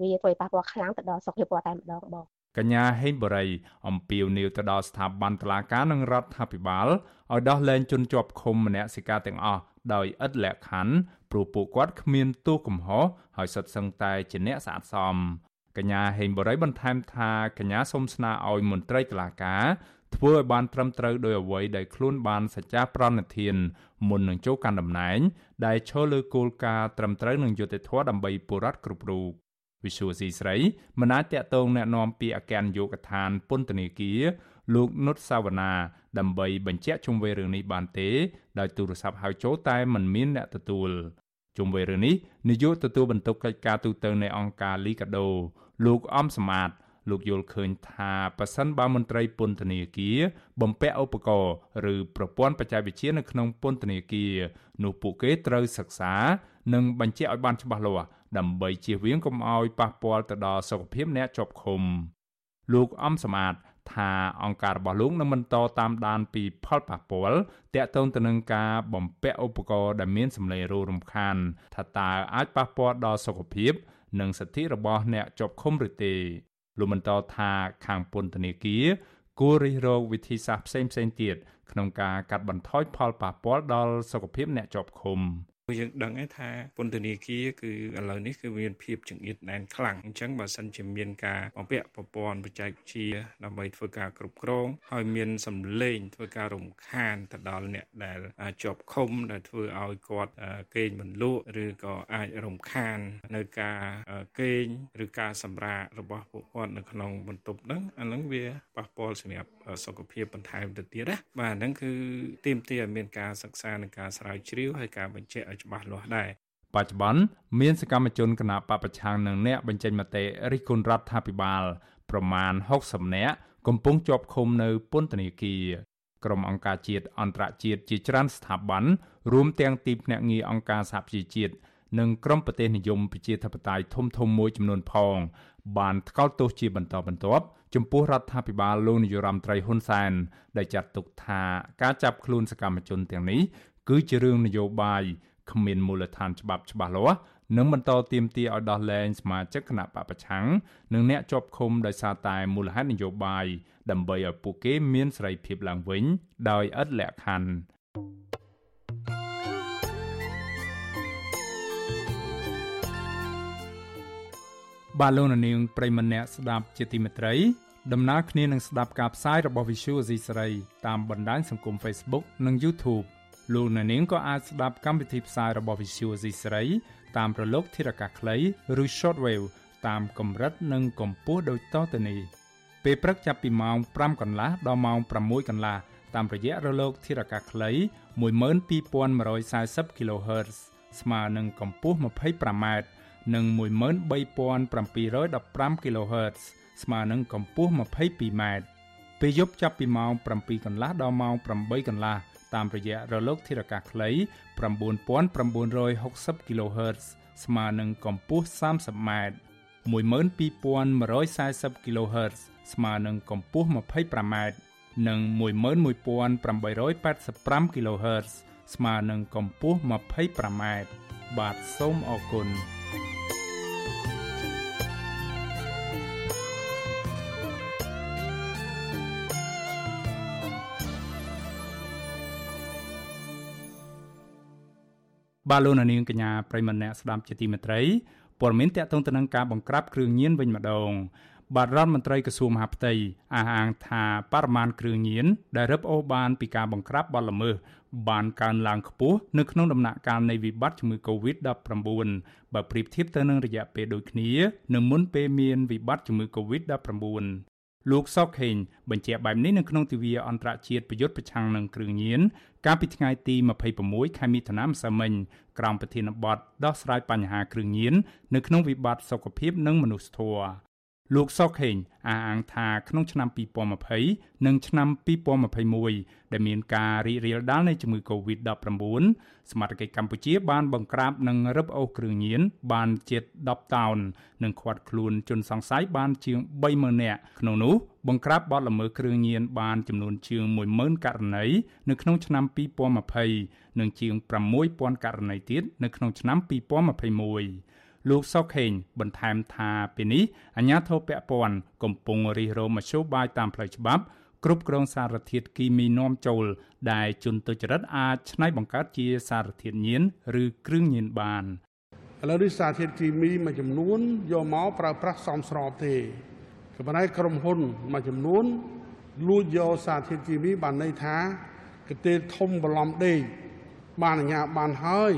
វាធ្វើឲ្យប៉ះពាល់ខ្លាំងទៅដល់សុខភាពគាត់តែម្ដងបង
កញ្ញាហេងបរិយអំពាវនាវទៅដល់ស្ថាប័នតុលាការនិងរដ្ឋាភិបាលឲ្យដោះលែងជនជាប់ឃុំម្នាក់សិកាទាំងអស់ដោយឥតលក្ខខណ្ឌព្រោះពួកគាត់គ្មានទោសកំហុសហើយសុទ្ធសឹងតែជាអ្នកស្អាតសមកញ្ញាហេងបរិយបន្ថែមថាកញ្ញាសូមស្នើឲ្យមន្ត្រីតុលាការ ធ្វើឲ្យបានត្រឹមត្រូវដោយអ្វីដែលខ្លួនបានសច្ចាប្រណិធានមុននឹងចូលកាន់តំណែងដែលឈលលើគោលការណ៍ត្រឹមត្រូវនិងយុត្តិធម៌ដើម្បីពលរដ្ឋគ្រប់រូប វិសុវស៊ីស្រីមិនអាចតកតងแนะនាំពីអគ្គនាយកដ្ឋានពន្ធនាគារលោកនុតសាវណ្ណាដើម្បីបញ្ជាក់ជុំវិញរឿងនេះបានទេដោយទូរស័ព្ទហៅចូលតែមិនមានអ្នកទទួលជុំវិញរឿងនេះនាយកទទួលបន្ទុកកិច្ចការទូតនៃអង្គការលីកាដូលោកអំសមាត លោកយល់ឃើញថាប៉ះសិនបើមន្ត្រីពន្ធនាគារបំពាក់ឧបករណ៍ឬប្រព័ន្ធបច្ចេកវិទ្យានៅក្នុងពន្ធនាគារនោះពួកគេត្រូវសិក្សានិងបញ្ជាក់ឲ្យបានច្បាស់លាស់ដើម្បីជៀសវាងកុំឲ្យប៉ះពាល់ទៅដល់សុខភាពអ្នកជាប់ឃុំលោកអំសមាតថាអង្គការរបស់លោកនឹងបន្តតាមដានពីផលប៉ះពាល់តាក់ទងទៅនឹងការបំពាក់ឧបករណ៍ដែលមានសម្លេងរោរំខានថាតើអាចប៉ះពាល់ដល់សុខភាព និងសិទ្ធិរបស់អ្នកជាប់ឃុំឬទេ លោកបន្តថាខាងពន្ធនាគារគួររិះរកវិធីសាស្ត្រផ្សេងៗទៀតក្នុងការកាត់បន្ថយផលប៉ះពាល់ដល់សុខភាពអ្នកជាប់ឃុំ។
យើងដឹងថាពន្ធនាគារគឺឥឡូវនេះគឺមានភាពចង្អៀតណែនខ្លាំងអញ្ចឹងបើសិនជាមានការបំពាក់ប្រព័ន្ធបច្ចេកវិទ្យាដើម្បីធ្វើការគ្រប់គ្រងហើយមានសម្លេងធ្វើការរំខានទៅដល់អ្នកដែលជាប់ឃុំដែលធ្វើឲ្យគាត់គេងមិនលក់ឬក៏អាចរំខាននៅការគេងឬការសម្រាករបស់ពួកគាត់នៅក្នុងបន្ទប់ហ្នឹងអាហ្នឹងវាប៉ះពាល់សម្រាប់សុខភាពបន្ថែមទៅទៀតណាបាទហ្នឹងគឺទាមទារឲ្យមានការសិក្សានិងការស្រាវជ្រាវហើយការបញ្ជាក់ឲ្យច្បាស់លាស់ដែរប
ច្ចុប្បន្នមានសកម្មជនគណបកប្រឆាំងនឹងអ្នកបញ្ចេញមតិរិះគន់រដ្ឋាភិបាលប្រមាណ60នាក់កំពុងជាប់ឃុំនៅពន្ធនាគារក្រុមអង្គការជាតិអន្តរជាតិជាច្រើនស្ថាប័នរួមទាំងទីភ្នាក់ងារអង្គការសហប្រជាជាតិនិងក្រុមប្រទេសនិយមប្រជាធិបតេយ្យធំធំមួយចំនួនផង បានថ្កោលទោសជាបន្តបន្ទាប់ចំពោះរដ្ឋាភិបាលលោកនាយរដ្ឋមន្ត្រីហ៊ុនសែនដែលចាត់ទុកថាការចាប់ខ្លួនសកម្មជនទាំងនេះគឺជារឿងនយោបាយ គ្មានមូលដ្ឋានច្បាប់ច្បាស់លាស់និងបន្តទាមទារឲ្យដោះលែងសមាជិកគណៈបពប្រឆាំងនិងអ្នកជាប់ឃុំដោយសារតែមូលហេតុនយោបាយដើម្បីឲ្យពួកគេមានសេរីភាពឡើងវិញដោយឥតលក្ខខណ្ឌបាទលោកនាងប្រិមម្នាក់ស្ដាប់ជាទីមេត្រីដំណើរគ្នានឹងស្ដាប់ការផ្សាយរបស់ Visual Asia សេរីតាមបណ្ដាញសង្គម Facebook និង YouTube លោកអ្នកនាងក៏អាចស្ដាប់កម្មវិធីផ្សាយរបស់ Visual C ស្រីតាមរលកធារកាសខ្លីឬ Shortwave តាមកម្រិតនិងកម្ពស់ដូចតទៅនេះពេលព្រឹកចាប់ពីម៉ោង5កន្លះដល់ម៉ោង6កន្លះតាមរយៈរលកធារកាសខ្លី12140 kHz ស្មើនឹងកម្ពស់ 25m និង13715 kHz ស្មើនឹងកម្ពស់ 22m ពេលយប់ចាប់ពីម៉ោង7កន្លះដល់ម៉ោង8កន្លះ តាមរយៈរលកធារកាសខ្លី9960 kHz ស្មើនឹងកម្ពស់ 30m 12140 kHz ស្មើនឹងកម្ពស់ 25m និង11885 kHz ស្មើនឹងកម្ពស់ 25m បាទសូមអរគុណ បាទលោកនាងកញ្ញាប្រិមម្នាក់ស្ដាប់ជាទីមេត្រីព័ត៌មានតកតងទៅនឹងការបង្ក្រាបគ្រឿងញៀនវិញម្ដងបាទរដ្ឋមន្ត្រីក្រសួងមហាផ្ទៃអះអាងថាបរិមាណគ្រឿងញៀនដែលរឹបអូសបានពីការបង្ក្រាបបទល្មើសបានកើនឡើងខ្ពស់នៅក្នុងដំណាក់កាលនៃវិបត្តិជំងឺ Covid-19 បើប្រៀបធៀបទៅនឹងរយៈពេលដូចគ្នានឹងមុនពេលមានវិបត្តិជំងឺ Covid-19 លោកសកខេងបញ្ជាក់បែបនេះនៅក្នុងទិវាអន្តរជាតិប្រយុទ្ធប្រឆាំងនឹងគ្រឿងញៀនកាលពីថ្ងៃទី26ខែមិថុនាម្សិលមិញក្រោមប្រធានបទដោះស្រាយបញ្ហាគ្រឿងញៀននៅក្នុងវិបត្តិសុខភាពនិងមនុស្សធម៌ លោកសុកហេងអះអាងថាក្នុងឆ្នាំ2020និងឆ្នាំ2021ដែលមានការរីករាលដាលនៃជំងឺ Covid-19 សមាជិកកម្ពុជាបានបង្ក្រាបនិងរឹបអូសគ្រឿងញៀនបានជិត10តោននិងឃាត់ខ្លួនជនសង្ស័យបានជាង30000នាក់ក្នុងនោះបង្ក្រាបបទល្មើសគ្រឿងញៀនបានចំនួនជាង10000ករណីនៅក្នុងឆ្នាំ2020និងជាង6000ករណីទៀតនៅក្នុងឆ្នាំ2021 លោកសុកខេងបន្ថែមថាពេលនេះអាជ្ញាធរពាក់ព័ន្ធកំពុងរិះរោមមធ្យោបាយតាមផ្លូវច្បាប់គ្រប់គ្រងសារធាតុគីមីនាំចូល ដែលជនទុច្ចរិតអាចច្នៃបង្កើតជាសារធាតុញៀនឬគ្រឿងញៀនបាន
ឥឡូវនេះសារធាតុគីមីមួយចំនួនយកមកប្រើប្រាស់សមស្របទេក៏ប៉ុន្តែក្រុមហ៊ុនមួយចំនួនលួចយកសារធាតុគីមីបានន័យថាកទេលធំបន្លំដេកបានអាជ្ញាបានហើយ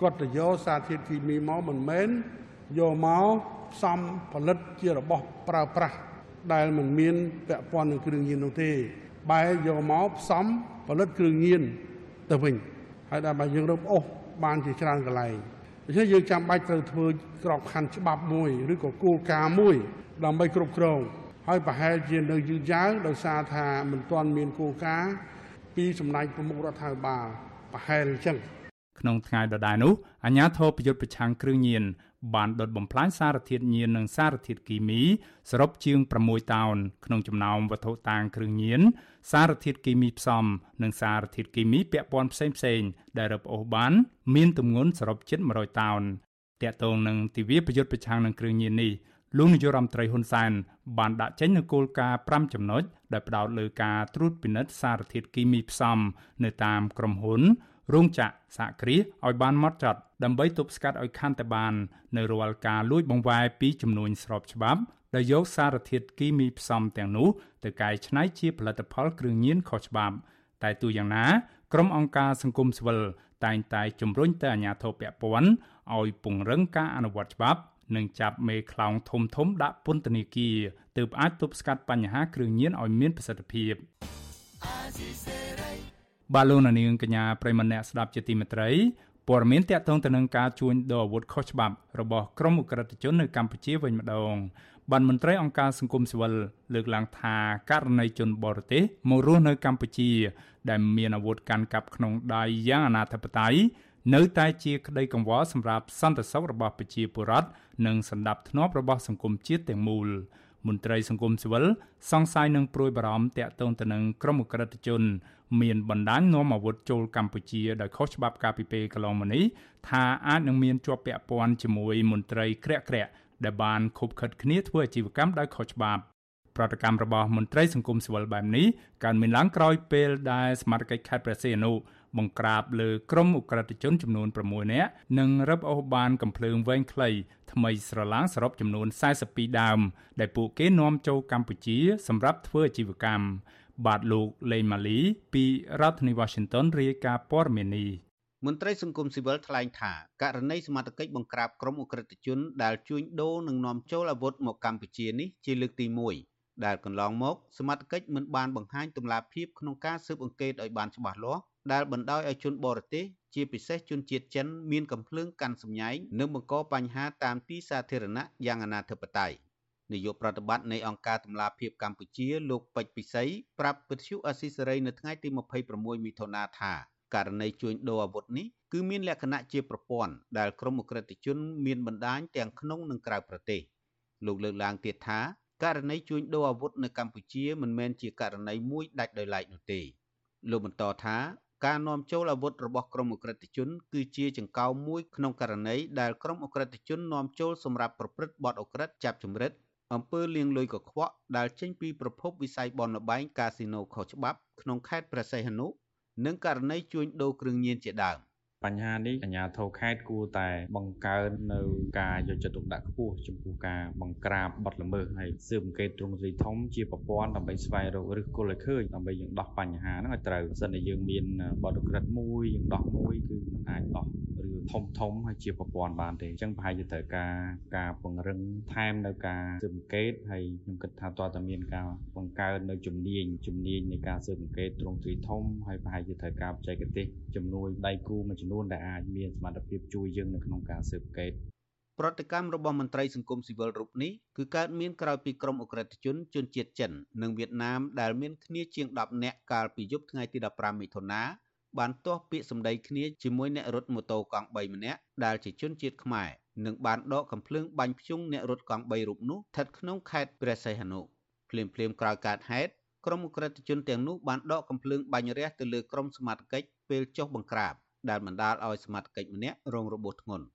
គាត់ទៅយកសារធាតុគីមីមកមិនមែនយកមកផ្សំផលិតជារបស់ប្រើប្រាស់ដែលមិនមានពាក់ព័ន្ធនឹងគ្រឿងញៀននោះទេបែរយកមកផ្សំផលិតគ្រឿងញៀនទៅវិញហើយដល់បើយើងរឹបអូសបានជាច្រើនកន្លែងដូច្នេះយើងចាំបាច់ត្រូវធ្វើក្របខ័ណ្ឌច្បាប់មួយឬក៏គោលការណ៍មួយ ដើម្បីគ្រប់គ្រងហើយប្រហែលជានៅយឺតយ៉ាវដោយសារថាមិនទាន់មានគោលការណ៍ពីសំណាញ់ប្រមុខរដ្ឋាភិបាលប្រហែលអញ្ចឹង
ក្នុងថ្ងៃដដែលនោះអាជ្ញាធរប្រយុទ្ធប្រឆាំងគ្រឿងញៀនបានដុតបំផ្លាញសារធាតុញៀននិងសារធាតុគីមីសរុបជាង6តោនក្នុងចំណោមវត្ថុតាងគ្រឿងញៀនសារធាតុគីមីផ្សំនិងសារធាតុគីមីពាក់ព័ន្ធផ្សេងៗដែលរឹបអូសបាន មានទម្ងន់សរុបជិត100តោនតាក់ទងនឹងទិវាប្រយុទ្ធប្រឆាំងនឹងគ្រឿងញៀននេះលោកនាយករដ្ឋមន្ត្រីហ៊ុនសែនបានដាក់ចេញនូវគោលការណ៍5ចំណុចដែលផ្ដោតលើការត្រួតពិនិត្យសារធាតុគីមីផ្សំនៅតាមក្រុមហ៊ុន រោងចក្រសហគ្រាសឲ្យបានម៉ត់ចត់ដើម្បីទប់ស្កាត់ឲ្យខាន់តែបាននៅរាល់ការលួចបង្វែរពីចំនួនស្របច្បាប់ដែលយកសារធាតុគីមីផ្សំទាំងនោះទៅកែច្នៃជាផលិតផលគ្រឿងញៀនខុសច្បាប់ តែទូយ៉ាងណា ក្រុមអង្គការសង្គមស៊ីវិលតែងតែជំរុញទៅអាជ្ញាធរពាក់ព័ន្ធឲ្យពង្រឹងការអនុវត្តច្បាប់និងចាប់មេខ្លោងធំធំដាក់ពន្ធនាគារទើបអាចទប់ស្កាត់បញ្ហាគ្រឿងញៀនឲ្យមានប្រសិទ្ធភាព បាឡូណានាងកញ្ញាប្រិមនៈស្ដាប់ជាទីមេត្រីព័ត៌មានតកតងទៅនឹងការជួញដូរអាវុធខុសច្បាប់របស់ក្រុមអ ுக ្រិតជននៅកម្ពុជាវិញម្ដងបានមន្ត្រីអង្គការសង្គមស៊ីវិលលើកឡើងថាករណីជនបរទេសមករស់នៅកម្ពុជា ដែលមានអាវុធកាន់កាប់ក្នុងដៃយ៉ាងអនាធិបតេយ្យនៅតែជាក្តីកង្វល់សម្រាប់សន្តិសុខរបស់ប្រជាពលរដ្ឋនិងសន្តិភាពរបស់សង្គមជាតិទាំងមូលមន្ត្រីសង្គមស៊ីវិលសង្ស័យនឹងព្រួយបារម្ភតាក់ទងទៅនឹងក្រុមអ ுக ្រិតជន មានបណ្ដាញនាំអាវុធចូលកម្ពុជាដោយខុសច្បាប់កាលពីពេលកន្លងមកនេះថាអាចនឹងមានជាប់ពាក់ព័ន្ធជាមួយមន្ត្រីក្រាក់ក្រាក់ដែលបានខុបខិតគ្នាធ្វើអាជីវកម្មដោយខុសច្បាប់ប្រតិកម្មរបស់មន្ត្រីសង្គមស៊ីវិលបែបនេះកើតមានឡើងក្រោយពេលដែលសមាជិកខេត្តព្រះសីហនុបង្ក្រាបលើក្រុមអ ுக ្រិតជនចំនួន6នាក់និងរឹបអូសបានកំភ្លើងវែងខ្លីថ្មីស្រឡាងសរុបចំនួន42ដើមដែលពួកគេនាំចូលកម្ពុជាសម្រាប់ធ្វើអាជីវកម្ម បាទលោកលេងម៉ាលី ពីរដ្ឋធានី Washington រាយការណ៍ព័ត៌មាននេះ
មន្ត្រីសង្គមស៊ីវិលថ្លែងថាករណីសមត្ថកិច្ចបង្ក្រាបក្រុមអ ுக ្រិតជនដែលជួញដូរនិងនាំចូលអាវុធមកកម្ពុជានេះជាលើកទី1ដែលកន្លងមកសមត្ថកិច្ចមិនបានបង្ហាញទម្លាប់ភាពក្នុងការស៊ើបអង្កេតឲ្យបានច្បាស់លាស់ដែលបណ្ដោយឲ្យជនបរទេសជាពិសេសជនជាតិចិនមានកំភ្លើងកាន់សម្ញែងនិងបង្កបញ្ហាតាមទីសាធារណៈយ៉ាងអនាធិបតេយ្យ នាយកប្រតិបត្តិនៃអង្គការតម្លាភាពកម្ពុជាលោកពេជ្រពិសីប្រាប់វិទ្យុអស៊ីសេរីនៅថ្ងៃទី26មិថុនាថាករណីជួញដូរអាវុធនេះគឺមានលក្ខណៈជាប្រព័ន្ធដែលក្រុមអ ுக ្រិតជនមានបណ្ដាញទាំងក្នុងនិងក្រៅប្រទេសលោកលើកឡើងទៀតថាករណីជួញដូរអាវុធនៅកម្ពុជាមិនមែនជាករណីមួយដាច់ដោយឡែកនោះទេលោកបន្តថាការនាំចូលអាវុធរបស់ក្រុមអ ுக ្រិតជនគឺជាចង្កោមមួយក្នុងករណីដែលក្រុមអ ுக ្រិតជននាំចូលសម្រាប់ប្រព្រឹត្តបទអ ுக ្រិតចាប់ចម្រិត អំពើលាងលុយកខ្វក់ដែលចេញពីប្រភពវិស័យបនលបែងកាស៊ីណូខុសច្បាប់ក្នុងខេត្តព្រះសីហនុ និងករណីជួញដូរគ្រឿងញៀនជាដើម។
បញ្ហានេះអាជ្ញាធរខេត្តគួរតែបង្កើននៅការយកចិត្តទុកដាក់ខ្ពស់ចំពោះការបង្ក្រាបបទល្មើសហើយស៊ើបអង្កេតទ្រង់ទ្រាយធំជាប្រព័ន្ធដើម្បីស្វែងរកឫសគល់ឲ្យឃើញដើម្បីយើងដោះបញ្ហាហ្នឹងឲ្យត្រូវបើសិនជាយើងមានបទក្រិតមួយយើងដោះមួយគឺមិនអាចដោះរឿងធំធំហើយជាប្រព័ន្ធបានទេអញ្ចឹងប្រហែលជាត្រូវការការពង្រឹងថែមនៅការស៊ើបអង្កេតហើយខ្ញុំគិតថាតើតើមានការបង្កើននៅជំនាញជំនាញនៃការស៊ើបអង្កេតទ្រង់ទ្រាយធំហើយប្រហែលជាត្រូវការបច្ចេកទេសជំនួយដៃគូមួយចំនួនដែលអាចមានសមត្ថភាពជួយយើងនៅក្នុងការស៊ើបអង្កេត
ប្រតិកម្មរបស់មន្ត្រីសង្គមស៊ីវិលរូបនេះគឺកើតមានក្រោយពីក្រុមអ ுக ្រិតជនជនជាតិចិននិងវៀតណាមដែលមានគ្នាជាង10នាក់កាលពីយប់ថ្ងៃទី15មិថុនាបានទាស់ពាក្យសម្ដីគ្នាជាមួយអ្នករត់ម៉ូតូកង់3ម្នាក់ដែលជាជនជាតិខ្មែរនិងបានដកកំភ្លើងបាញ់ភ្ជុងអ្នករត់កង់3រូបនោះស្ថិតក្នុងខេត្តព្រះសីហនុភ្លាមភ្លាមក្រោយកើតហេតុក្រុមអ ுக ្រិតជនទាំងនោះបានដកកំភ្លើងបាញ់រះទៅលើក្រុមសមត្ថកិច្ចពេលចុះបង្ក្រាប ដែលបណ្ដាលឲ្យសមត្ថកិច្ចម្នាក់រងរបួសធ្ងន់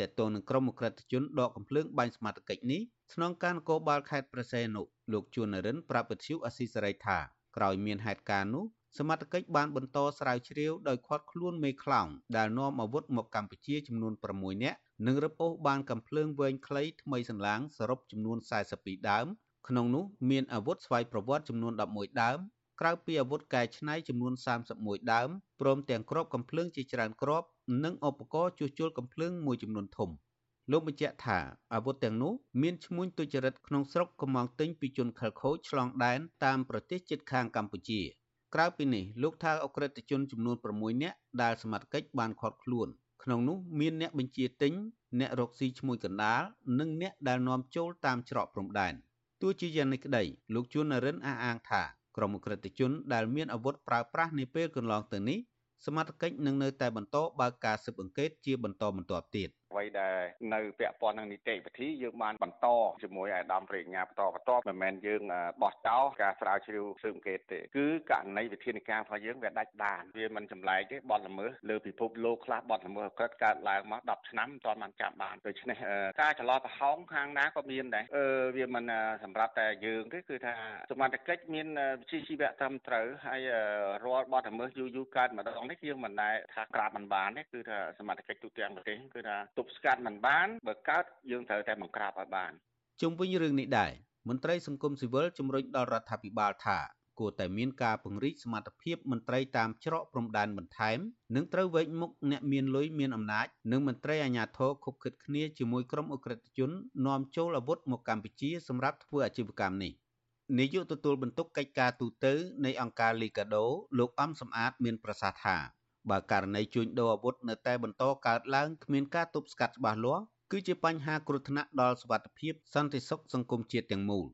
តើតើនឹងក្រុមអក្រិតជនដកកំភ្លើងបាញ់សមត្ថកិច្ចនេះស្នងការនគរបាលខេត្តព្រះសីហនុលោកជួននរិនប្រាប់វិទ្យុអស៊ីសេរីថាក្រោយមានហេតុការណ៍នោះសមត្ថកិច្ចបានបន្តស្រាវជ្រាវដោយឃាត់ខ្លួនមេខ្លោងដែលនាំអាវុធមកកម្ពុជាចំនួន6នាក់និងរឹបអូសបានកំភ្លើងវែងខ្លីថ្មីសន្លាងសរុបចំនួន42ដើមក្នុងនោះមានអាវុធស្វ័យប្រវត្តិចំនួន11ដើម ក្រៅពីអាវុធកែច្នៃចំនួន31ដើមព្រមទាំងគ្រាប់កំភ្លើងជាច្រើនគ្រាប់និងឧបករណ៍ជួសជុលកំភ្លើងមួយចំនួនធំលោកបញ្ជាក់ថាអាវុធទាំងនោះមានឈ្មោះទុច្ចរិតក្នុងស្រុកកំងទិញពីជនខិលខូចឆ្លងដែនតាមប្រទេសជិតខាងកម្ពុជាក្រៅពីនេះលោកថាអក្រិតជនចំនួន6នាក់ដែលសមត្ថកិច្ចបានឃាត់ខ្លួនក្នុងនោះមានអ្នកបញ្ជាទិញអ្នករកស៊ីឈ្មួញកណ្ដាលនិងអ្នកដែលនាំចូលតាមច្រកព្រំដែនទោះជាយ៉ាងនេះក្តីលោកជួននរិនអះអាងថា ក្រុមអក្រិតជនដែលមានអាវុធប្រើប្រាស់នាពេលកន្លងទៅនេះសមត្ថកិច្ចនឹងនៅតែបន្តបើកការស៊ើបអង្កេតជាបន្តបន្ទាប់ទៀត
អ្វីដែលនៅពាក់ព័ន្ធនឹងនីតិវិធីយើងបានបន្តជាមួយអាដាមប្រញ្ញាបន្តបន្តមិនមែនយើងបោះចោលការស្រាវជ្រាវស៊ើបអង្កេតទេគឺករណីវិធានការរបស់យើងវាដាច់ដានវាមិនចម្លែកទេបទល្មើសលើពិភពលោកខ្លះបទល្មើសក្រិតកើតឡើងមក10ឆ្នាំមិនទាន់បានចាប់បានដូច្នេះការចន្លោះប្រហោងខាងណាក៏មានដែរអឺវាមិនសម្រាប់តែយើងទេគឺថាសមត្ថកិច្ចមានវិជ្ជាជីវៈត្រឹមត្រូវហើយរាល់បទល្មើសយូរយូរកើតម្ដងនេះយើងមិនដែលថាក្រាបមិនបានទេគឺថាសមត្ថកិច្ចទូទាំងប្រទេសគឺថាទប់ស្កាត់មិនបានបើកើតយើងត្រូវតែបង្ក្រាបឲ្យបាន
ជុំវិញរឿងនេះដែរមន្ត្រីសង្គមស៊ីវិលជំរុញដល់រដ្ឋាភិបាលថាគួរតែមានការពង្រីកសមត្ថភាពមន្ត្រីតាមច្រកព្រំដែនបន្ថែមនិងត្រូវវែកមុខអ្នកមានលុយមានអំណាចនិងមន្ត្រីអាជ្ញាធរខុបខិតគ្នាជាមួយក្រុមអ ுக ្រិតជននាំចូលអាវុធមកកម្ពុជាសម្រាប់ធ្វើអាជីវកម្មនេះនាយកទទួលបន្ទុកកិច្ចការទូតនៃអង្គការលីកាដូលោកអំសំអាតមានប្រសាសន៍ថា បើករណីជួញដូរអាវុធនៅតែបន្តកើតឡើងគ្មានការទប់ស្កាត់ច្បាស់លាស់គឺជាបញ្ហាគ្រោះថ្នាក់ដល់សុវត្ថិភាពសន្តិសុខសង្គមជាតិទាំងមូល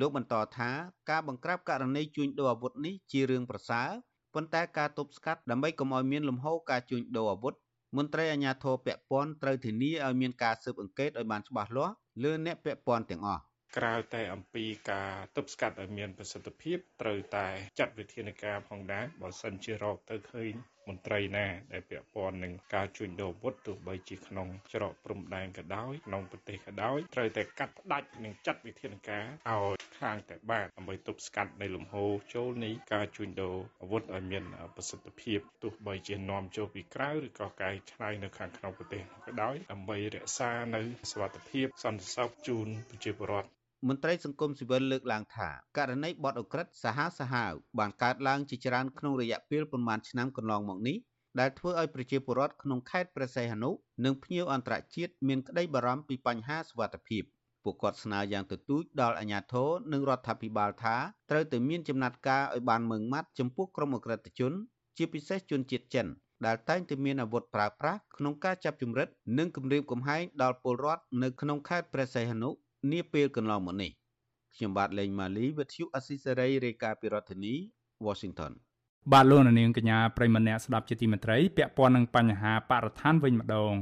លោកបន្តថាការបង្ក្រាបករណីជួញដូរអាវុធនេះជារឿងប្រសើរប៉ុន្តែការទប់ស្កាត់ដើម្បីកុំឲ្យមានលំហូរការជួញដូរអាវុធមន្ត្រីអាជ្ញាធរពាក់ព័ន្ធត្រូវធានាឲ្យមានការស៊ើបអង្កេតឲ្យបានច្បាស់លាស់លើអ្នកពាក់ព័ន្ធទាំងអស់
ក្រៅតែអំពីការទប់ស្កាត់ឲ្យមានប្រសិទ្ធភាពត្រូវតែចាត់វិធានការផងដែរបើសិនជារកទៅឃើញ មន្ត្រីណាដែលពាក់ព័ន្ធនឹងការជួញដូរអាវុធទោះបីជាក្នុងច្រកព្រំដែនក៏ដោយក្នុងប្រទេសក៏ដោយត្រូវតែកាត់ផ្ដាច់និងចាត់វិធានការឲ្យខាងតែបានដើម្បីទប់ស្កាត់នៅលំហូរចូលនៃការជួញដូរអាវុធឲ្យមានប្រសិទ្ធភាពទោះបីជានាំចូលពីក្រៅឬក៏កែច្នៃនៅខាងក្នុងប្រទេសក៏ដោយដើម្បីរក្សានៅសុវត្ថិភាពសន្តិសុខជូនប្រជាពលរដ្ឋ
មន្ត្រីសង្គមស៊ីវិលលើកឡើងថាករណីបទអក្រិតសាហាវសាហាវបានកើតឡើងជាច្រើនក្នុងរយៈពេលប្រមាណឆ្នាំកន្លងមកនេះដែលធ្វើឲ្យប្រជាពលរដ្ឋក្នុងខេត្តព្រះសីហនុនិងភ្ញៀវអន្តរជាតិមានក្តីបារម្ភពីបញ្ហាសុវត្ថិភាពពួកគាត់ស្នើយ៉ាងទទូចដល់អាជ្ញាធរនិងរដ្ឋាភិបាលថាត្រូវតែមានចំណាត់ការឲ្យបានម៉ឺងម៉ាត់ចំពោះក្រុមអក្រិតជន ជាពិសេសជនជាតិចិនដែលតែងតែមានអាវុធប្រើប្រាស់ក្នុងការចាប់ជំរិតនិងគំរាមកំហែងដល់ពលរដ្ឋនៅក្នុងខេត្តព្រះសីហនុ នាពេលកន្លងមកនេះខ្ញុំបាទលេងម៉ាលីវិទ្យុអស៊ីសេរីរាយការណ៍ពីរដ្ឋធានី Washington
បាទលោកនាងកញ្ញាប្រិមម្នាក់ស្ដាប់ជាទីមេត្រីពាក់ព័ន្ធនឹងបញ្ហាបរិស្ថានវិញម្ដង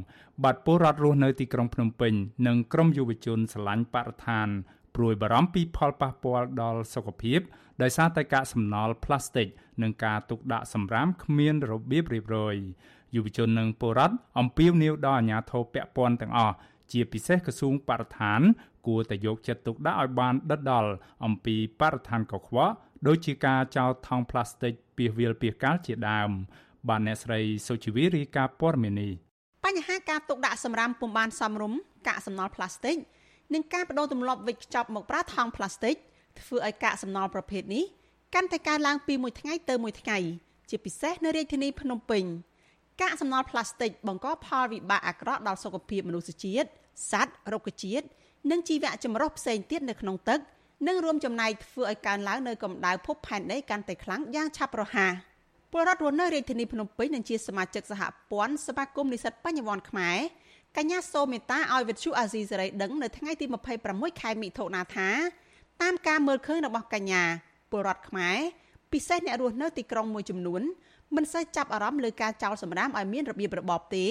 បាទពលរដ្ឋរស់នៅទីក្រុងភ្នំពេញនិងក្រុមយុវជនស្រឡាញ់បរិស្ថានព្រួយបារម្ភពីផលប៉ះពាល់ដល់សុខភាពដោយសារតែកាកសំណល់ផ្លាស្ទិកនិងការទុកដាក់សម្រាមគ្មានរបៀបរៀបរយយុវជននិងពលរដ្ឋអំពាវនាវដល់អាជ្ញាធរពាក់ព័ន្ធទាំងអស់ជាពិសេសក្រសួងបរិស្ថាន គួរតែយកចិត្តទុកដាក់ឲ្យបានដិតដល់អំពីបរិស្ថានកខ្វក់ដូចជាការចោលថង់ប្លាស្ទិកពាសវាលពាសកាលជាដើម បានអ្នកស្រីសុជីវីរីកាព័រមីនី
បញ្ហាការទុកដាក់សម្រាមពុំបានសមរម្យកាកសំណល់ប្លាស្ទិកនិងការបដូរទម្លាប់វិចខ្ចប់មកប្រើថង់ប្លាស្ទិកធ្វើឲ្យកាកសំណល់ប្រភេទនេះកាន់តែកើនឡើងពីមួយថ្ងៃទៅមួយថ្ងៃជាពិសេសនៅរាជធានីភ្នំពេញកាកសំណល់ប្លាស្ទិកបង្កផលវិបាកអាក្រក់ដល់សុខភាពមនុស្សជាតិសត្វរុក្ខជាតិ និងជីវៈចម្រុះផ្សេងទៀតនៅក្នុងទឹកនិងរួមចំណែកធ្វើឲ្យកើនឡើងនៅកម្ដៅភពផែនដីកាន់តែខ្លាំងយ៉ាងឆាប់រហ័សពលរដ្ឋរស់នៅរាជធានីភ្នំពេញនិងជាសមាជិកសហព័ន្ធសមាគមនិស្សិតបញ្ញវន្តខ្មែរកញ្ញាសូមេតាឲ្យវិទ្យុអាស៊ីសេរីដឹងនៅថ្ងៃទី26ខែមិថុនាថាតាមការមើលឃើញរបស់កញ្ញាពលរដ្ឋខ្មែរពិសេសអ្នករស់នៅទីក្រុងមួយចំនួនមិនសូវចាប់អារម្មណ៍លើការចោលសម្រាមឲ្យមានរបៀបរបបទេ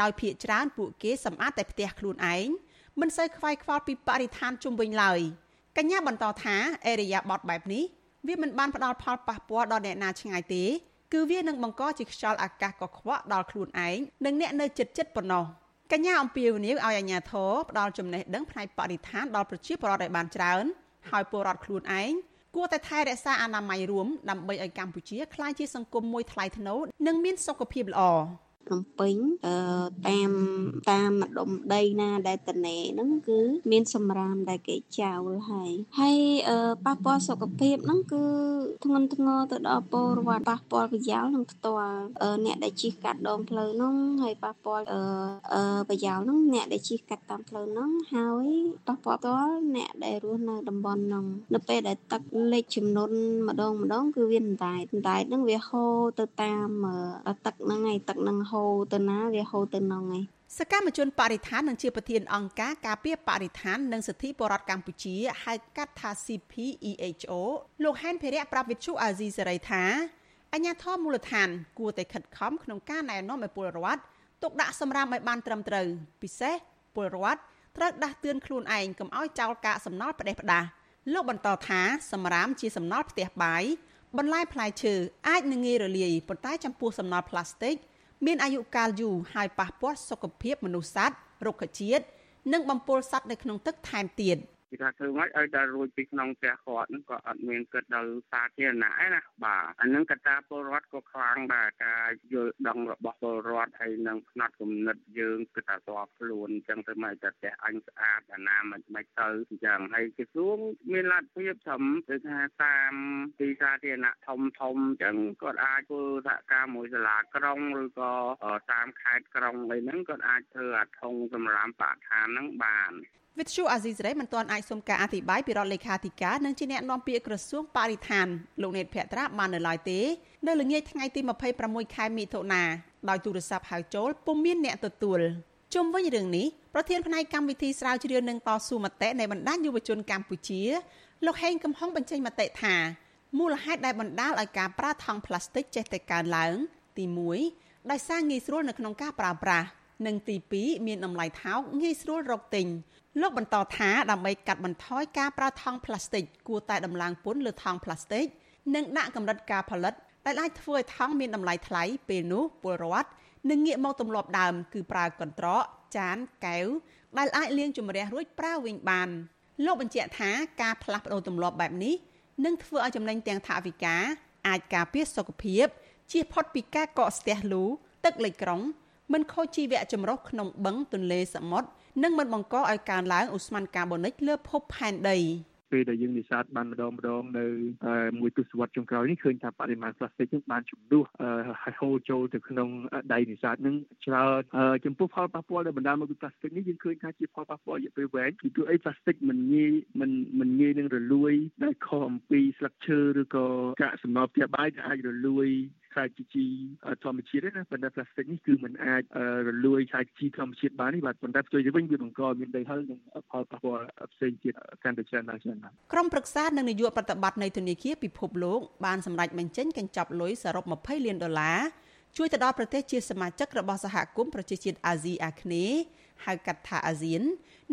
ដោយភ្នាក់ច្រើនពួកគេសម្អាតតែផ្ទះខ្លួនឯង មិនសូវខ្វាយខ្វល់ពីបរិស្ថានជុំវិញឡើយកញ្ញាបន្តថាអេរិយាបថបែបនេះវាមិនបានផ្ដល់ផលប៉ះពាល់ដល់អ្នកណាឆ្ងាយទេគឺវានឹងបង្កជាខ្យល់អាកាសកខ្វក់ដល់ខ្លួនឯងនិងអ្នកនៅជិតជិតប៉ុណ្ណោះកញ្ញាអំពាវនាវឲ្យអាជ្ញាធរផ្ដល់ចំណេះដឹងផ្នែកបរិស្ថានដល់ប្រជាពលរដ្ឋឲ្យបានច្រើនហើយពលរដ្ឋខ្លួនឯងគួរតែថែរក្សាអនាម័យរួមដើម្បីឲ្យកម្ពុជាក្លាយជាសង្គមមួយថ្លៃថ្នូរនិងមានសុខភាពល្អ
ភ្នំពេញអឺតាមតាមម្ដុំដីណាដែលតនេហ្នឹងគឺមានសម្រាមដែលគេចោលហើយហើយអឺប៉ះពាល់សុខភាពហ្នឹងគឺធ្ងន់ធ្ងរទៅដល់ពលរដ្ឋប៉ះពាល់ប្រយោលនឹងផ្ទាល់អ្នកដែលជិះកាត់ដងផ្លូវហ្នឹងហើយប៉ះពាល់អឺអឺប្រយោលហ្នឹងអ្នកដែលជិះកាត់តាមផ្លូវហ្នឹងហើយប៉ះពាល់ផ្ទាល់អ្នកដែលរស់នៅតំបន់ហ្នឹងនៅពេលដែលទឹកលិចចំនួនម្ដងម្ដងគឺវាអណ្ដែតអណ្ដែតហ្នឹងវាហូរទៅតាមទឹកហ្នឹងហើយទឹកហ្នឹងហូរទៅណាវាហូរទៅហ្នឹងហើយ
សកម្មជនបរិស្ថាននិងជាប្រធានអង្គការការពារបរិស្ថាននិងសិទ្ធិបរតកម្ពុជាហៅកាត់ថា CPEHO លោកហែនភិរៈប្រាប់វិទ្យុអាស៊ីសេរីថាអញ្ញាធមមូលដ្ឋាន គួរតែខិតខំក្នុងការណែនាំឲ្យពលរដ្ឋទុកដាក់សម្រាមឲ្យបានត្រឹមត្រូវពិសេសពលរដ្ឋត្រូវដាស់តឿនខ្លួនឯងកុំឲ្យចោលកាកសំណល់ផ្ដេសផ្ដាសលោកបន្តថាសម្រាមជាសំណល់ផ្ទះបាយបន្លែផ្លែឈើអាចនឹងងាយរលាយប៉ុន្តែចំពោះសំណល់ផ្លាស្ទិក មានអាយុកាលយូរហើយប៉ះពាល់សុខភាពមនុស្សសត្វរុក្ខជាតិនិងបំពុលសត្វនៅក្នុងទឹកថែមទៀត។
គេថាធ្វើម៉េចឲ្យដល់រួចពីក្នុងផ្ទះគាត់ហ្នឹងក៏អត់មានគិតដល់សាធារណៈឯណាបាទអានឹងកត្តាពលរដ្ឋក៏ខ្លាំងដែរការយល់ដឹងរបស់ពលរដ្ឋហើយនឹងផ្នែកគំនិតយើងគឺថាស្របខ្លួនអញ្ចឹងទៅមកតែផ្ទះអញស្អាតអាណាមិនមិនទៅអញ្ចឹងហើយក្រសួងមានលទ្ធភាពធំគឺថាតាមទីសាធារណៈធំធំអញ្ចឹងគាត់អាចធ្វើសហការមួយសាលាក្រុងឬក៏តាមខេត្តក្រុងអីហ្នឹងគាត់អាចធ្វើអាធុងសម្រាប់បរិស្ថានហ្នឹងបាន
វិទ្យុអាស៊ីសេរីមិនទាន់អាចសុំការអធិប្បាយពីរដ្ឋលេខាធិការនិងជាអ្នកនាំពាក្យក្រសួងបរិស្ថានលោកនេតភក្ត្រាបាននៅឡើយទេនៅល្ងាចថ្ងៃទី26ខែមិថុនាដោយទូរស័ព្ទហៅចូលពុំមានអ្នកទទួលជុំវិញរឿងនេះប្រធានផ្នែកកម្មវិធីស្រាវជ្រាវនិងតស៊ូមតិនៃបណ្ដាញយុវជនកម្ពុជាលោកហេងកំហុងបញ្ចេញមតិថាមូលហេតុដែលបណ្ដាលឲ្យការប្រើថង់ប្លាស្ទិកចេះតែកើនឡើង ទី1ដោយសារងាយស្រួលនៅក្នុងការប្រើប្រាស់និងទី2មានតម្លៃថោកងាយស្រួលរកទិញ លោកបន្តថាដើម្បីកាត់បន្ថយការប្រើថង់ប្លាស្ទិកគួរតែដំឡើងពន្ធលើថង់ប្លាស្ទិកនិងដាក់កម្រិតការផលិតដែលអាចធ្វើឲ្យថង់មានតម្លៃថ្លៃពេលនោះពលរដ្ឋនឹងងាកមកទម្លាប់ដើមគឺប្រើកន្ត្រកចានកែវដែលអាចលាងជម្រះរួចប្រើវិញបានលោកបញ្ជាក់ថាការផ្លាស់ប្ដូរទម្លាប់បែបនេះនឹងធ្វើឲ្យចំណេញទាំងថវិកាអាចការពារសុខភាពជៀសផុតពីការកកស្ទះលូទឹកលិចក្រុងមិនខូចជីវៈចម្រុះក្នុងបឹងទន្លេសមុទ្រ និងមិនបង្កឲ្យកើនឡើងឧស្ម័នកាបូនិកលើភពផែនដី
ពេលដែលយើងនេសាទបានម្ដងម្ដងនៅមួយទសវត្សរ៍ចុងក្រោយនេះឃើញថាបរិមាណប្លាស្ទិកនឹងបានជំនួសហើយហូរចូលទៅក្នុងដីនេសាទនឹងច្រើនចំពោះផលប៉ះពាល់ដែលបណ្ដាលមកពីប្លាស្ទិកនេះយើងឃើញថាជាផលប៉ះពាល់រយៈពេលវែងពីព្រោះអីប្លាស្ទិកមិនងាយមិនមិនងាយនឹងរលួយដែលខុសអំពីស្លឹកឈើឬក៏កាកសំណល់ផ្ទះបាយដែលអាចរលួយ ខ្សែជីធម្មជាតិទេណាប៉ុន្តែប្លាស្ទិកនេះគឺมันអាចរលួយខ្សែជីធម្មជាតិបាននេះបាទប៉ុន្តែផ្ទុយទៅវិញវាបង្កមានដីហឹរនិងផលប៉ះពាល់ផ្សេងទៀតកាន់តែច្រើនឡើងច្រើនណាស់
ក្រុមប្រឹក្សានិងនាយកប្រតិបត្តិនៃធនាគារពិភពលោកបានសម្រេចបញ្ចេញកញ្ចប់លុយសរុប20លានដុល្លារជួយទៅដល់ប្រទេសជាសមាជិករបស់សហគមន៍ប្រជាជាតិអាស៊ីអាគ្នេយ៍ហៅកាត់ថាអាស៊ាន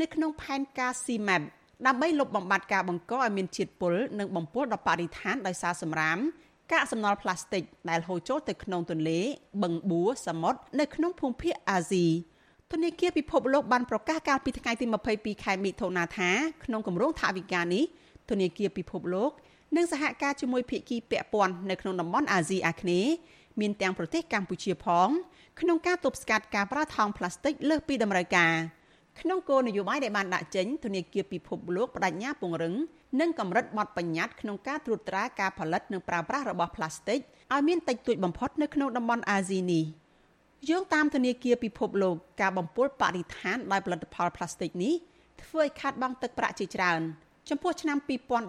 នៅក្នុងផែនការ CMAP ដើម្បីលុបបំបាត់ការបង្កឲ្យមានជាតិពុលនិងបំពុលដល់បរិស្ថានដោយសារសម្រាម កាកសំណល់ផ្លាស្ទិកដែលហូរចូលទៅក្នុងទន្លេ បឹងបួសមុទ្រនៅក្នុងភូមិភាគអាស៊ីធនាគារពិភពលោកបានប្រកាសកាលពីថ្ងៃទី22ខែមិថុនាថាក្នុងគម្រោងថវិកានេះធនាគារពិភពលោកនឹងសហការជាមួយភាគីពាក់ព័ន្ធនៅក្នុងតំបន់អាស៊ីអាគ្នេយ៍មានទាំងប្រទេសកម្ពុជាផងក្នុងការទប់ស្កាត់ការប្រើថង់ប្លាស្ទិកលើសពីតម្រូវការ ក្នុងគោលនយោបាយដែលបានដាក់ចេញធនាគារពិភពលោកបដិញ្ញាពង្រឹងនិងកម្រិតបទបញ្ញត្តិក្នុងការត្រួតត្រាការផលិតនិងប្រើប្រាស់របស់ប្លាស្ទិកឲ្យមានតិចតួចបំផុតនៅក្នុងតំបន់អាស៊ីនេះយោងតាមធនាគារពិភពលោកការបំពុលបរិស្ថានដោយផលិតផលប្លាស្ទិកនេះធ្វើឲ្យខាតបង់ទឹកប្រាក់ជាច្រើនចំពោះឆ្នាំ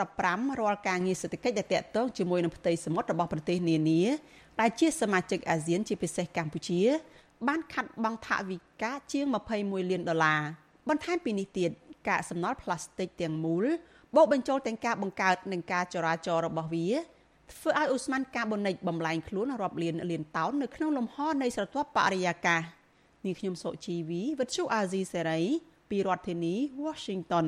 2015រាល់ការងារសេដ្ឋកិច្ចដែលតាក់ទងជាមួយនឹងផ្ទៃសមុទ្ររបស់ប្រទេសនានាដែលជាសមាជិកអាស៊ានជាពិសេសកម្ពុជា បានខាត់បង់ថវិកាជាង21លានដុល្លារបន្ថែមពីនេះទៀតកាកសំណល់ផ្លាស្ទិកទាំងមូលបូកបញ្ចូលទាំងការបង្កើតនិងការចរាចររបស់វាធ្វើឲ្យឧស្ម័នកាបូនិកបំលែងខ្លួនរាប់លានលានតោននៅក្នុងលំហនៃស្រទាប់បរិយាកាសនាងខ្ញុំសុជីវីវិទ្យុអាស៊ីសេរីពីរដ្ឋធានី Washington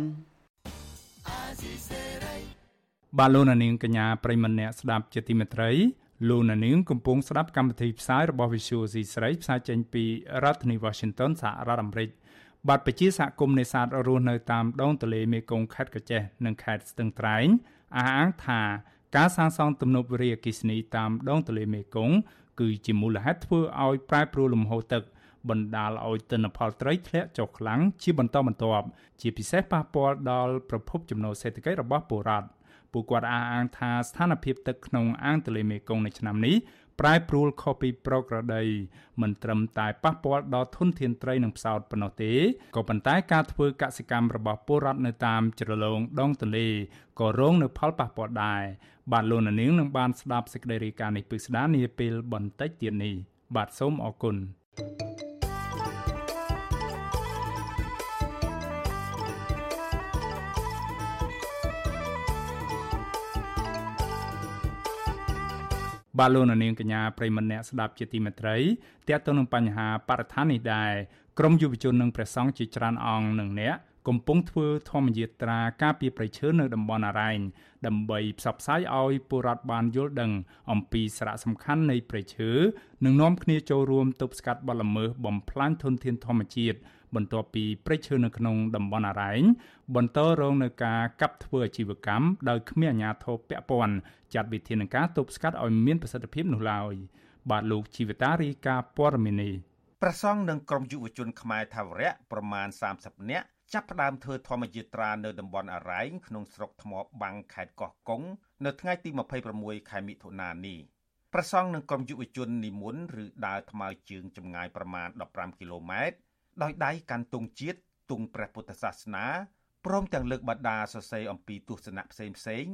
បាទលោកនាងកញ្ញាប្រិមម្នាក់ស្ដាប់ជាទីមេត្រី លោកនាងកំពុងស្ដាប់កម្មវិធីផ្សាយរបស់ Visual C ស្រីផ្សាយចេញពីរដ្ឋធានី Washington សហរដ្ឋអាមេរិកបាទប្រជាសហគមន៍នេសាទរស់នៅតាមដងទន្លេមេគង្គខេត្តកោះចេះនិងខេត្តស្ទឹងត្រែងអះអាងថាការសាងសង់ទំនប់វារីអគ្គិសនីតាមដងទន្លេមេគង្គគឺជាមូលហេតុធ្វើឲ្យប្រែប្រួលលំហូរទឹកបណ្ដាលឲ្យទិន្នផលត្រីធ្លាក់ចុះខ្លាំងជាបន្តបន្ទាប់ ជាពិសេសប៉ះពាល់ដល់ប្រភពចំណូលសេដ្ឋកិច្ចរបស់ពលរដ្ឋ ពួកគាត់អះអាងថាស្ថានភាពទឹកក្នុងអាងទន្លេមេគង្គនៅឆ្នាំនេះប្រែប្រួលខុសពីប្រក្រតីមិនត្រឹមតែប៉ះពាល់ដល់ធនធានត្រីនិងផ្សោតប៉ុណ្ណោះទេក៏ប៉ុន្តែការធ្វើកសិកម្មរបស់ពលរដ្ឋនៅតាមជ្រលងដងទន្លេក៏រងនូវផលប៉ះពាល់ដែរបាទលោកនាងនឹងបានស្ដាប់សេចក្តីរាយការណ៍នេះពិស្ដានាពេលបន្តិចទៀតនេះបាទសូមអរគុណ thank you បាទលោកនាងកញ្ញាប្រិមម្នាក់ស្ដាប់ជាទីមេត្រីតើតើនឹងបញ្ហាបរិស្ថាននេះដែរក្រមយុវជននិងព្រះសង្ឃជាច្រើនអង្គនិងអ្នកកំពុងធ្វើធម្មយាត្រាការពីប្រៃឈើនៅតំបន់អរ៉ែងដើម្បីផ្សព្វផ្សាយឲ្យពលរដ្ឋបានយល់ដឹងអំពីសារៈសំខាន់នៃប្រៃឈើនិងនាំគ្នាចូលរួមទប់ស្កាត់បទល្មើសបំផ្លាញធនធានធម្មជាតិ បន្ទាប់ពីព្រៃឈើនៅក្នុងតំបន់អរ៉ែងបន្តរងនឹងការកាប់ធ្វើអាជីវកម្មដោយគ្មានអាជ្ញាធរពាក់ព័ន្ធចាត់វិធានការទប់ស្កាត់ឲ្យមានប្រសិទ្ធភាពនោះឡើយបាទលោកជីវតារីកាព័រមីនី
ប្រសង់និងក្រុមយុវជនខ្មែរថាវរៈប្រមាណ30នាក់ចាប់ផ្ដើមធ្វើធម្មយាត្រានៅតំបន់អរ៉ែងក្នុងស្រុកថ្មបាំងខេត្តកោះកុងនៅថ្ងៃទី26ខែមិថុនានេះប្រសង់និងក្រុមយុវជននិមន្តឬដើរថ្មើរជើងចម្ងាយប្រមាណ15គីឡូម៉ែត្រ ដោយដៃកាន់ទង់ជាតិទង់ព្រះពុទ្ធសាសនាព្រមទាំងលើកបដាសរសេរអំពីទស្សនៈផ្សេងផ្សេង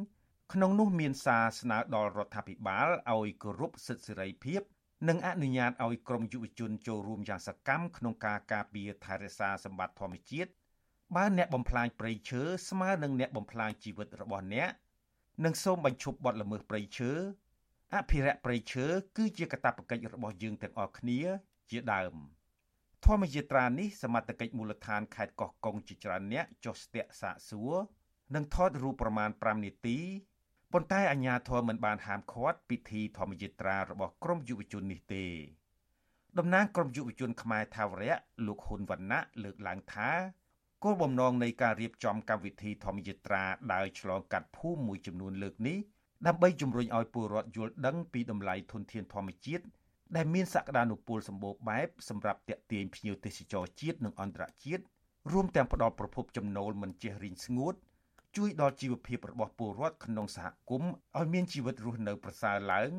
ក្នុងនោះមានសារស្នើដល់រដ្ឋាភិបាលឲ្យគោរពសិទ្ធិសេរីភាពនិងអនុញ្ញាតឲ្យក្រមយុវជនចូលរួមយ៉ាងសកម្មក្នុងការការពារថែរក្សាសម្បត្តិធម្មជាតិបើអ្នកបំផ្លាញព្រៃឈើស្មើនឹងអ្នកបំផ្លាញជីវិតរបស់អ្នកនិងសូមបញ្ឈប់បទល្មើសព្រៃឈើអភិរក្សព្រៃឈើគឺជាកាតព្វកិច្ចរបស់យើងទាំងអស់គ្នាជាដើម។ ធម្មយាត្រានេះសមត្ថកិច្ចមូលដ្ឋានខេត្តកោះកុងជាច្រើនអ្នកចុះស្ទាក់សាកសួរនិងថតរូបប្រមាណ5នាទីប៉ុន្តែអាជ្ញាធរមិនបានហាមឃាត់ពិធីធម្មយាត្រារបស់ក្រុមយុវជននេះទេតំណាងក្រុមយុវជនខ្មែរថាវរៈលោកហ៊ុនវណ្ណៈលើកឡើងថាគោលបំណងនៃការរៀបចំកម្មវិធីធម្មយាត្រាដើរឆ្លងកាត់ភូមិមួយចំនួនលើកនេះដើម្បីជំរុញឲ្យពលរដ្ឋយល់ដឹងពីតម្លៃធនធានធម្មជាតិ ដែលមានសក្តានុពលសម្បូរបែបសម្រាប់ទាក់ទាញភ្ញៀវទេសចរជាតិនិងអន្តរជាតិរួមទាំងផ្ដល់ប្រភពចំណូលមិនចេះរីងស្ងួត ជួយដល់ជីវភាពរបស់ពលរដ្ឋក្នុងសហគមន៍ឲ្យមានជីវិតរស់នៅប្រសើរឡើង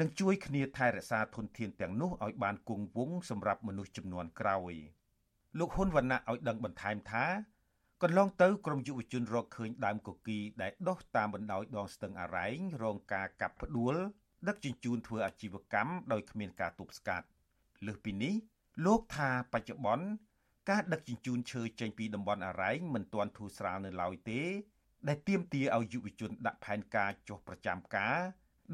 និងជួយគ្នាថែរក្សាធនធានទាំងនោះឲ្យបានគង់វង្សសម្រាប់មនុស្សចំនួនក្រោយលោកហ៊ុនវណ្ណៈឲ្យដឹងបន្ថែមថាកន្លងទៅក្រមយុវជនរកឃើញដើមកុកីដែលដុះតាមបណ្ដោយដងស្ទឹងអរ៉ែងរងការកាប់ផ្ដួល ដឹកជញ្ជូនធ្វើអាជីវកម្មដោយគ្មានការទប់ស្កាត់លើសពីនេះ លោកថាបច្ចុប្បន្នការដឹកជញ្ជូនឈើចេញពីតំបន់អរ៉ែងមិនទាន់ធូរស្រាលនៅឡើយទេ ដែលទាមទារឲ្យយុវជនដាក់ផែនការចុះប្រចាំការ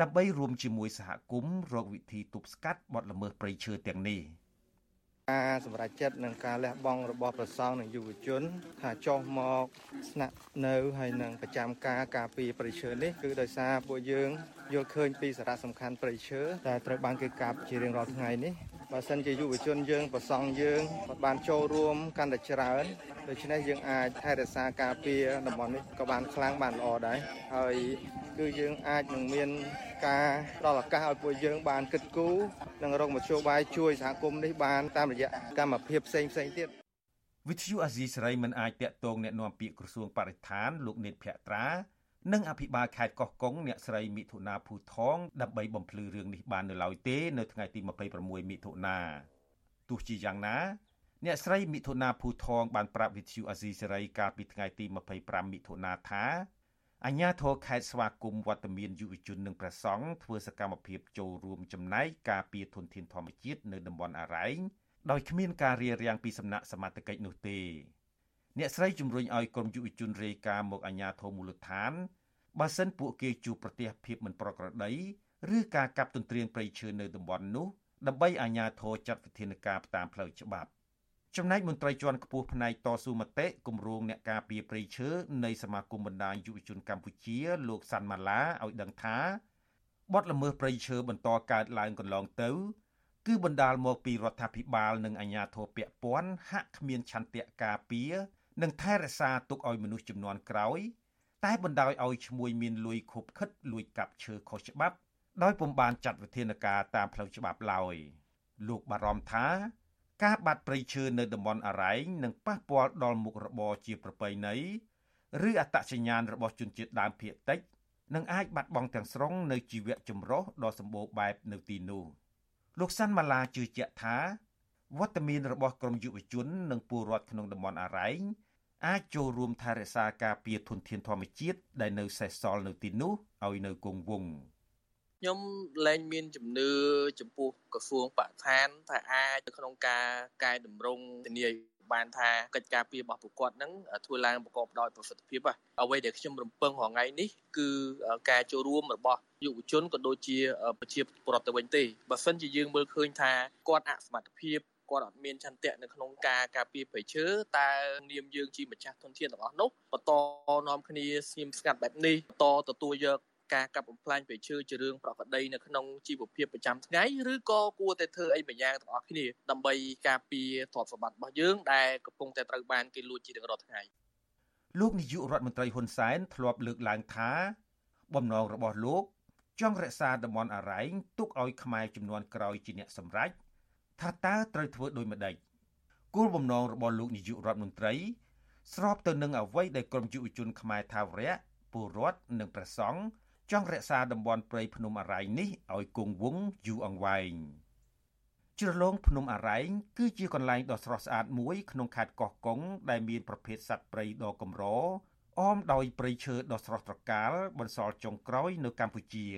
ដើម្បីរួមជាមួយសហគមន៍រកវិធីទប់ស្កាត់បទល្មើសព្រៃឈើទាំងនេះ។
ការសម្រេចចិត្តនិងការលះបង់របស់ប្រសង់និងយុវជន ថាចុះមកស្នាក់នៅហើយនឹងប្រចាំការការពារព្រៃឈើនេះគឺដោយសារពួកយើងយល់ឃើញពីសារៈសំខាន់ព្រៃឈើដែលត្រូវបានគេកាប់ជារៀងរាល់ថ្ងៃនេះបើសិនជាយុវជនយើងប្រសង់យើងបានចូលរួមកាន់តែច្រើនដូច្នេះយើងអាចថែរក្សាការពារតំបន់នេះក៏បានខ្លាំងបានល្អដែរហើយគឺយើងអាចនឹងមាន ការផ្ដល់ឱកាសឲ្យពួកយើងបានគិតគូរនិងរកមធ្យោបាយជួយសហគមន៍នេះបានតាមរយៈកម្មភាពផ្សេងផ្សេងទៀត
វិទ្យុអាស៊ីសេរីមិនអាចតាក់ទងแนะនាំពាក្យក្រសួងបរិស្ថានលោកនេតភក្ត្រានិងអភិបាលខេត្តកោះកុងអ្នកស្រីមិថុនាភូថងដើម្បីបំភ្លឺរឿងនេះបាននៅឡើយទេនៅថ្ងៃទី26មិថុនាទោះជាយ៉ាងណាអ្នកស្រីមិថុនាភូថងបានប្រាប់វិទ្យុអាស៊ីសេរីកាលពីថ្ងៃទី25មិថុនាថា អញ្ញាធរខេត្តស្វាគមន៍វត្តមានយុវជននិងព្រះសង្ឃធ្វើសកម្មភាពចូលរួមចំណែកការពារធនធានធម្មជាតិនៅតំបន់អរ៉ែងដោយគ្មានការរារាំងពីសំណាក់សមត្ថកិច្ចនោះទេអ្នកស្រីជំរុញឲ្យក្រមយុវជនរាយការណ៍មកអាជ្ញាធរមូលដ្ឋានបើសិនពួកគេជួបប្រទះភាពមិនប្រក្រតីឬការកាប់ទន្ទ្រានព្រៃឈើនៅតំបន់នោះដើម្បីអាជ្ញាធរចាត់វិធានការតាមផ្លូវច្បាប់ ចំណែកមន្ត្រីជាន់ខ្ពស់ផ្នែកតស៊ូមតិគម្រោងអ្នកការពារព្រៃឈើនៃសមាគមបណ្ដាញយុវជនកម្ពុជាលោកសាន់ម៉ាឡាឲ្យដឹងថាបទល្មើសព្រៃឈើបន្តកើតឡើងកន្លងទៅ គឺបណ្ដាលមកពីរដ្ឋាភិបាល និងអាជ្ញាធរពាក់ព័ន្ធហាក់គ្មានឆន្ទៈការពារនិងថែរក្សាទុកឲ្យមនុស្សចំនួនក្រោយ តែបណ្ដោយឲ្យឈ្មួញមានលួយខុបខិតលួចកាប់ឈើខុសច្បាប់ ដោយពុំបានចាត់វិធានការតាមផ្លូវច្បាប់ឡើយលោកបារម្ភថា ការបាត់ព្រៃឈើនៅតំបន់អរ៉ែងនឹងប៉ះពាល់ដល់មុខរបរជាប្រពៃណីឬអត្តសញ្ញាណរបស់ជនជាតិដើមភាគតិចនឹងអាចបាត់បង់ទាំងស្រុងនៅជីវៈចម្រុះដ៏សម្បូរបែបនៅទីនោះលោកសាន់ម៉ាឡាជឿជាក់ថាវត្តមានរបស់ក្រមយុវជននិងពលរដ្ឋក្នុងតំបន់អរ៉ែងអាចចូលរួមថែរក្សាការពារធនធានធម្មជាតិដែលនៅសេសសល់នៅទីនោះឲ្យនៅគង់វង្ស
ខ្ញុំលែងមានជំនឿចំពោះក្រសួងបរិស្ថានថាអាចក្នុងការកែតម្រង់ធានាបានថាកិច្ចការពីរបស់ប្រកបហ្នឹងធ្វើឡើងប្រកបដោយប្រសិទ្ធភាពអ្វីដែលខ្ញុំរំពឹងរាល់ថ្ងៃនេះគឺការចូលរួមរបស់យុវជនក៏ដូចជាប្រជាពលរដ្ឋទៅវិញទេបើសិនជាយើងមើលឃើញថាគាត់អសមត្ថភាពគាត់អត់មានឆន្ទៈនៅក្នុងការការពារព្រៃឈើតើនាមយើងជាម្ចាស់ធនធានទាំងអស់នោះបន្តនាំគ្នាស្ងៀមស្ងាត់បែបនេះបន្តទទួលយក ការកាប់បំផ្លាញព្រៃឈើជារឿងប្រក្រតីនៅក្នុងជីវភាពប្រចាំថ្ងៃឬក៏គួរតែធ្វើអីម្យ៉ាងទាំងអស់គ្នាដើម្បីការពារទ្រព្យសម្បត្តិរបស់យើងដែលកំពុងតែត្រូវបានគេលួចជារៀងរាល់ថ្ងៃ
លោកនាយករដ្ឋមន្ត្រីហ៊ុនសែនធ្លាប់លើកឡើងថា បំណងរបស់លោក ចង់រក្សាតំបន់អរ៉ែងទុកឲ្យខ្មែរចំនួនក្រោយជាអ្នកសម្រេចថាតើត្រូវធ្វើដូចម្ដេចគោលបំណងរបស់លោកនាយករដ្ឋមន្ត្រី ស្របទៅនឹងអ្វីដែលក្រមយុវជនខ្មែរថាវរៈពលរដ្ឋនិងប្រសង់ ចង់រក្សាតំបន់ព្រៃភ្នំអរ៉ៃនេះឲ្យគង់វង្សយូរអង្វែងជ្រលងភ្នំអរ៉ៃគឺជាកន្លែងដ៏ស្រស់ស្អាតមួយក្នុងខេត្តកោះកុងដែលមានប្រភេទសត្វព្រៃដ៏កម្រអមដោយព្រៃឈើដ៏ស្រស់ត្រកាលបន្សល់ចុងក្រោយនៅកម្ពុជា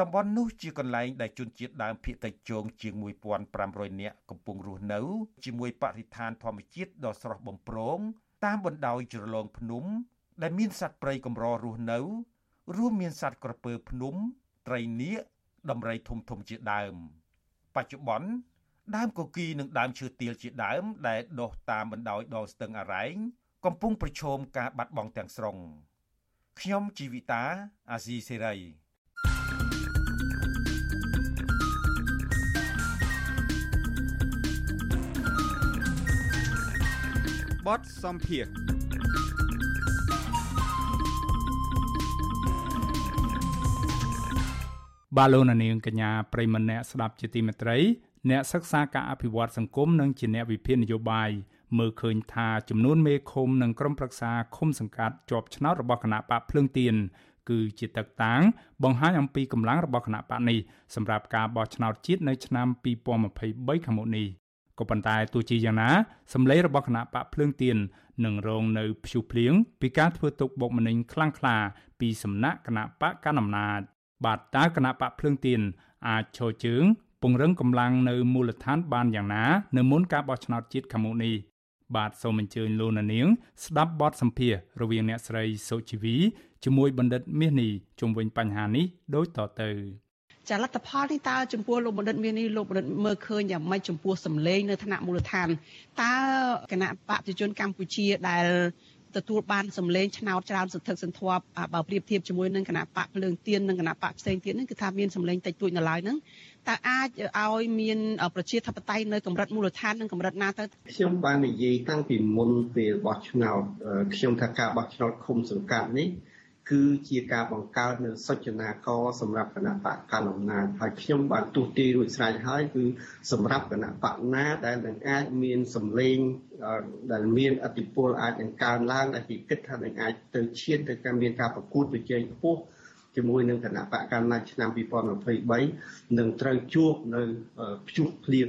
តំបន់នោះជាកន្លែងដែលជនជាតិដើមភាគតិចជងជាង1500នាក់កំពុងរស់នៅជាមួយបរិស្ថានធម្មជាតិដ៏ស្រស់បំព្រងតាមបណ្ដោយជ្រលងភ្នំ ដែលមានសត្វព្រៃកម្ររស់នៅ រួមមានសត្វក្រពើភ្នំ ត្រីនាគដំរីធំធំជាដើម បច្ចុប្បន្នដើមកគីនិងដើមឈើទាលជាដើម ដែលដុះតាមបណ្ដោយដងស្ទឹងអរ៉ែងកំពុងប្រឈមការបាត់បង់ទាំងស្រុងខ្ញុំជីវិតាអាស៊ីសេរី
បតសំភារ
បាទលោកនាងកញ្ញាប្រិមម្នាក់ស្ដាប់ជាទីមេត្រី អ្នកសិក្សាការអភិវឌ្ឍសង្គមនិងជាអ្នកវិភាគនយោបាយមើលឃើញថាចំនួនមេឃុំនិងក្រុមប្រឹក្សាឃុំសង្កាត់ជាប់ឆ្នោតរបស់គណៈបកភ្លើងទៀនគឺជាទឹកតាំងបង្ហាញអំពីកម្លាំងរបស់គណៈបកនេះសម្រាប់ការបោះឆ្នោតជាតិនៅឆ្នាំ2023ខាងមុខនេះក៏ប៉ុន្តែទោះជាយ៉ាងណាសម្លេងរបស់គណៈបកភ្លើងទៀននឹងរងនៅភ្ជុះភ្លៀងពីការធ្វើទុកបុកម្នេញខ្លាំងក្លាពីសំណាក់គណៈបកកណ្ដាលអំណាច បាទតើគណៈបកភ្លើងទៀនអាចឈរជើងពង្រឹងកម្លាំងនៅមូលដ្ឋានបានយ៉ាងណា នៅមុនការបោះឆ្នោតជាតិខាងមុខនេះបាទសូមអញ្ជើញលោកនាង ស្ដាប់បទសម្ភាសរវាងអ្នកស្រីសុជីវីជាមួយបណ្ឌិតមាសនេះជុំវិញបញ្ហានេះដូចតទៅ
ចាលទ្ធផលនេះតើចំពោះលោកបណ្ឌិតមាននេះលោកបណ្ឌិតមើលឃើញយ៉ាងម៉េចចំពោះសម្លេងនៅថ្នាក់មូលដ្ឋានតើគណៈបព្វជិជនកម្ពុជាដែល ទទួលបានសម្លេងឆ្នោតច្រើនសន្ធឹកសន្ធាប់បើប្រៀបធៀបជាមួយនឹងគណៈបកភ្លើងទៀននិងគណៈបកផ្សេងទៀតហ្នឹងគឺថាមានសម្លេងតិចតួចនៅឡើយហ្នឹងតើអាចឲ្យមានប្រជាធិបតេយ្យនៅកម្រិតមូលដ្ឋាននិងកម្រិតណាទៅ
ខ្ញុំបាននិយាយតាំងពីមុនពេលបោះឆ្នោតខ្ញុំថាការបោះឆ្នោតឃុំសង្កាត់នេះ គឺជាការបង្កើតនៅសុចនាករសម្រាប់គណៈបកកណ្ដាលអំណាចហើយខ្ញុំបានទូទាយរួចស្រេចហើយគឺសម្រាប់គណៈបកណាដែលនឹងអាចមានសម្លេងដែលមានអធិបុលអាចនឹងកើនឡើងដែលគេគិតថានឹងអាចទៅឈានទៅការមានការប្រកួតប្រជែងខ្ពស់ជាមួយនឹងគណៈបកកណ្ដាលឆ្នាំ2023នឹងត្រូវជួបនៅព្យុះភ្លៀង